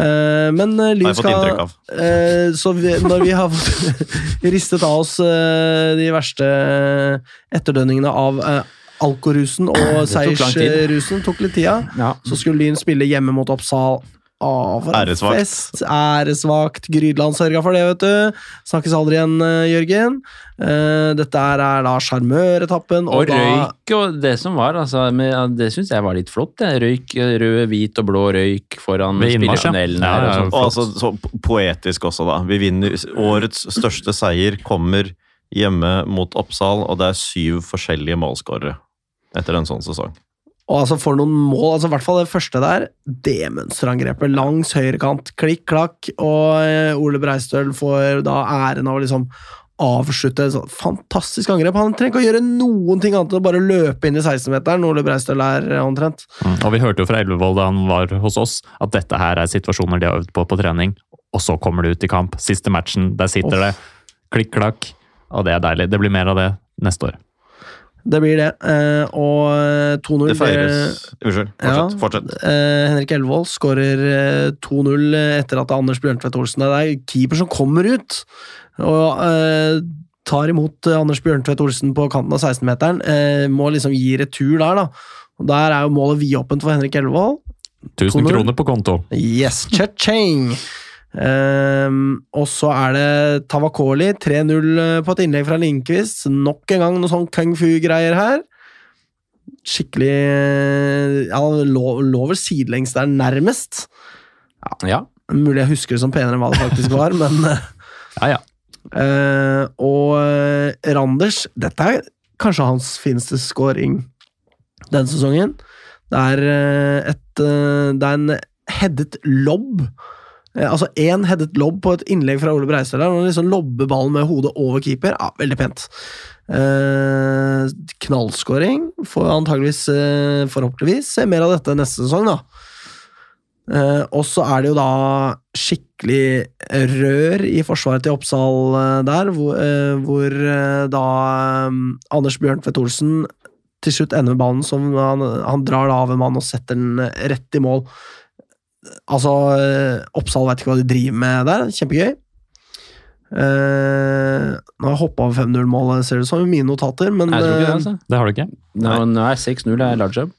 Eh, men eh, Har Lyn jeg fått inntrykk skal av. eh, Så vi, når vi har fått (laughs) ristet av oss eh, de verste etterdønningene av alkorusen og tok seiersrusen, tok litt tida, Ja. så skulle Lyn spille hjemme mot Oppsal. Æresvakt. fest. Æresvakt. Grydland sørga for det, vet du. Snakkes aldri igjen, eh, Jørgen. Eh, dette er da sjarmøretappen. Og da- røyk og det som var, altså, det syns jeg var litt flott. Det. Røyk, rød, hvit og blå røyk foran spillertunnelen Ja, ja, Og altså, så poetisk også, da. Vi vinner Årets største seier kommer hjemme mot Oppsal, og det er syv forskjellige målskårere etter en sånn sesong. Og altså for noen mål, altså i hvert fall det første der, det mønsterangrepet langs høyrekant, klikk-klakk, og eh, Ole Breistøl får da æren av å liksom avslutte et fantastisk angrep. Han trenger ikke å gjøre noen ting annet enn å bare løpe inn i 16-meteren, Ole Breistøl er eh, omtrent. Mm. Og vi hørte jo fra Elvevold da han var hos oss, at dette her er situasjoner de har øvd på på trening, og så kommer det ut i kamp. Siste matchen, der sitter det. Klikk-klakk. Og det er deilig. Det blir mer av det neste år. Det blir det. Eh, og eh, 2-0 Det feires Unnskyld, Ja. fortsett. fortsett. Eh, Henrik Elvold skårer eh, 2-0 etter at Anders Bjørntvedt Olsen Det er keeper som kommer ut. Og eh, tar imot eh, Anders Bjørntvedt Olsen på kanten av 16-meteren. Eh, må liksom gi retur der, da. Og Der er jo målet vidåpent for Henrik Elvold. 1000 kroner på konto. Yes, cha-ching! Ehm, og så er det Tavakoli, 3-0 på et innlegg fra Lindqvist. Nok en gang noe sånn kung fu-greier her. Skikkelig Ja, han lå, vel sidelengs der, nærmest. Ja. Mulig jeg husker det som penere enn hva det faktisk var, (laughs) men eh, Ja, ja. Uh, Og eh, Randers Dette er kanskje hans fineste scoring denne sesongen. Det er eh, et eh, Det er en headet lobb. Eh, altså én headet lobb på et innlegg fra Ole Breistad. og Han liksom lobber ballen med hodet over keeper. Ja, veldig pent. Eh, knallskåring. Får antageligvis, eh, forhåpentligvis, se mer av dette neste sesong, da. Eh, og så er det jo da skikkelig rør i forsvaret til Oppsal eh, der, hvor, eh, hvor eh, da eh, Anders Bjørntvedt Olsen til slutt ender med ballen som han, han drar da av en mann og setter den rett i mål. Altså, eh, Oppsal veit ikke hva de driver med der. Kjempegøy. Uh, nå har jeg hoppa over 5-0-målet, ser det ut som, i mine notater, men Jeg tror ikke det, eh, altså. Det har du ikke? Nå, nå er 6-0 er large job.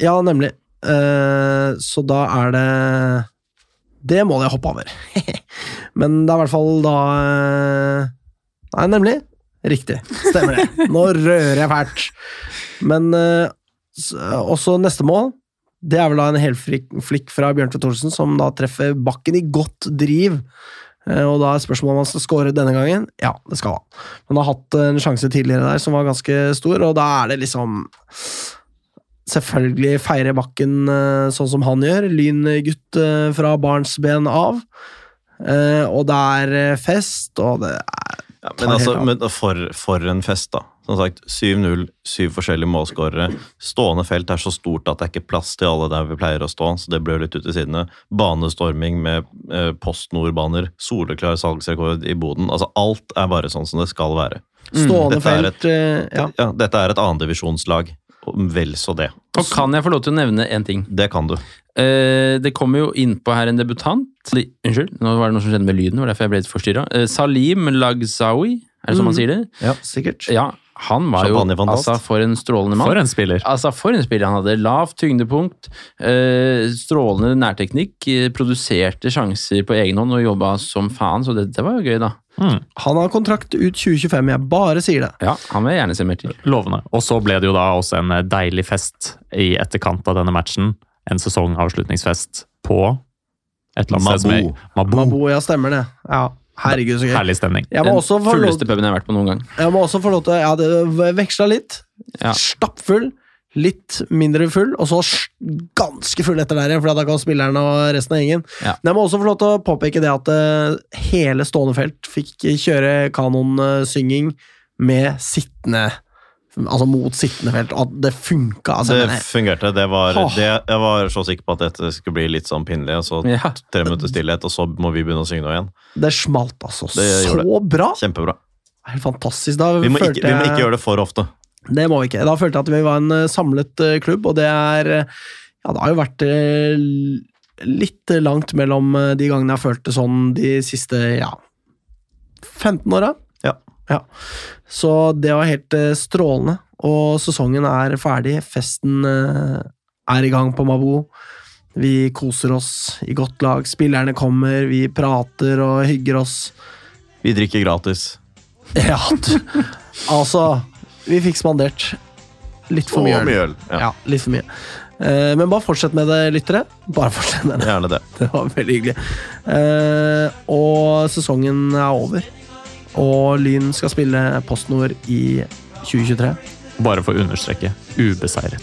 Ja, nemlig. Uh, så da er det Det målet jeg hoppa over. (laughs) Men det er i hvert fall da Nei, nemlig. Riktig. Stemmer det. Nå rører jeg fælt. Men uh, også neste mål. Det er vel da en helflikk flikk fra Bjørntveit Thorsen, som da treffer bakken i godt driv. Eh, Og da er spørsmålet om han skal score denne gangen. Ja, det skal han. Han har hatt en sjanse tidligere der som var ganske stor, og da er det liksom Selvfølgelig feire bakken eh, sånn som han gjør. Lyngutt eh, fra barnsben av. Og det er fest, og det er Ja, men altså, men for, for en fest, da. Som sagt, 7-0, syv forskjellige målskårere. Stående felt er så stort at det er ikke plass til alle der vi pleier å stå, så det ble litt ut i sidene. Banestorming med eh, Post Nord-baner, soleklar salgsrekord i boden. Altså, alt er bare sånn som det skal være. stående Dette felt et, ja. Ja, dette er et annendivisjonslag, vel så det. Og kan jeg få lov til å nevne én ting? Det kan du. Eh, det kommer jo innpå her en debutant. Unnskyld, nå var det noe som skjedde med lyden. det var derfor jeg ble litt forstyrra. Salim Lagzawi, er det sånn man sier det? ja, sikkert. Ja, han var jo altså for en strålende mann. For en spiller. Altså, for en spiller han hadde. Lavt tyngdepunkt, eh, strålende nærteknikk, eh, produserte sjanser på egen hånd og jobba som faen, så det, det var jo gøy, da. Mm, Han har kontrakt ut 2025, jeg bare sier det. Ja, han vil jeg gjerne se mer til. lovende. Og så ble det jo da også en eh, deilig fest i etterkant av denne matchen. En sesongavslutningsfest på et eller annet sted som Mabo. Mabo, ja, stemmer det. Ja, herregud, så gøy. Herlig stemning. Jeg må, Den også få lov, fulleste puben jeg har vært på noen gang. jeg må også få lov til Ja, det veksla litt. Ja. Stappfull, litt mindre full, og så s- ganske full etter der igjen, for da kan spilleren og resten av gjengen. Ja. Men jeg må også få lov til å påpeke det at eh, hele stående felt fikk kjøre kanonsynging med sittende Altså mot sittende felt, og at det funka. Altså, Det fungerte. Det var, det, jeg var så sikker på at dette skulle bli litt sånn pinlig, og så Ja. tre minutter stillhet, og så må vi begynne å synge nå igjen. det smalt altså Det så bra! Kjempebra. Helt fantastisk. Da Vi må, ikke, vi må ikke gjøre det for ofte. Det må vi ikke. Da følte jeg at vi var en eh, samlet eh, klubb, og det er eh, Ja, det har jo vært litt langt mellom de gangene jeg har følt det sånn de siste ja 15 åra. Ja. Så det var helt eh, strålende. Og sesongen er ferdig. Festen eh, er i gang på Mabo. Vi koser oss i godt lag. Spillerne kommer, vi prater og hygger oss. Vi drikker gratis. (laughs) Ja, du. altså Vi fikk spandert litt for mye mye øl. Ja, Ja, litt for mye. Uh, men bare fortsett med det, lyttere. Bare fortsett med det. Gjerne det. (laughs) Det var veldig hyggelig. Uh, og sesongen er over. Og Lyn skal spille PostNord i 2023. Bare for å understreke ubeseiret.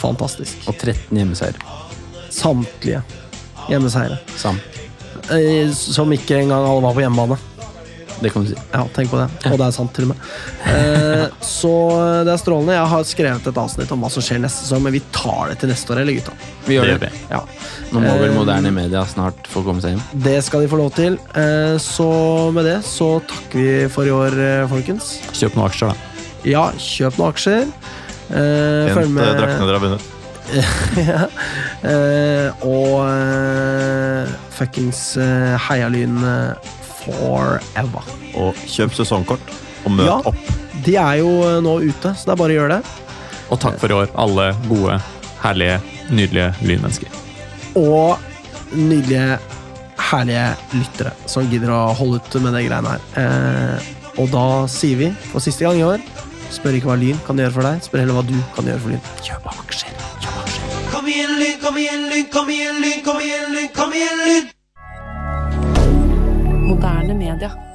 Fantastisk. Og 13 hjemmeseier. Samtlige hjemmeseiere. Sam. Eh, som ikke engang alle var på hjemmebane. Det kan du si. Ja, tenk på det. Og det er sant, til og med. Eh, så det er strålende. Jeg har skrevet et avsnitt om hva som skjer neste sesong, men vi tar det til neste år, eller gutta? Vi gjør det. Ja. Nå må vel Eh, moderne media snart få komme seg hjem. Det skal de få lov til. Eh, Så med det så takker vi for i år, eh, folkens. Kjøp noen aksjer, da. Ja, kjøp noen aksjer. Eh, Følg Hent med. eh, draktene dere har vunnet. (laughs) ja. eh, og eh, fuckings eh, Heialyn eh, forever. Og kjøp sesongkort, og møt Ja. opp. De er jo eh, nå ute, så det er bare å gjøre det. Og takk for i år, alle gode, herlige, nydelige lynmennesker. Og nydelige, herlige lyttere som gidder å holde ut med de greiene her. Eh, og da sier vi for siste gang i år Spør ikke hva Lyn kan gjøre for deg, spør heller hva du kan gjøre for Lyn. Kjøp aksjer! Kjøp aksjer! Kom igjen, Lyn, kom igjen, Lyn, kom igjen, Lyn, kom igjen, Lyn, kom igjen, Lyn! Moderne media.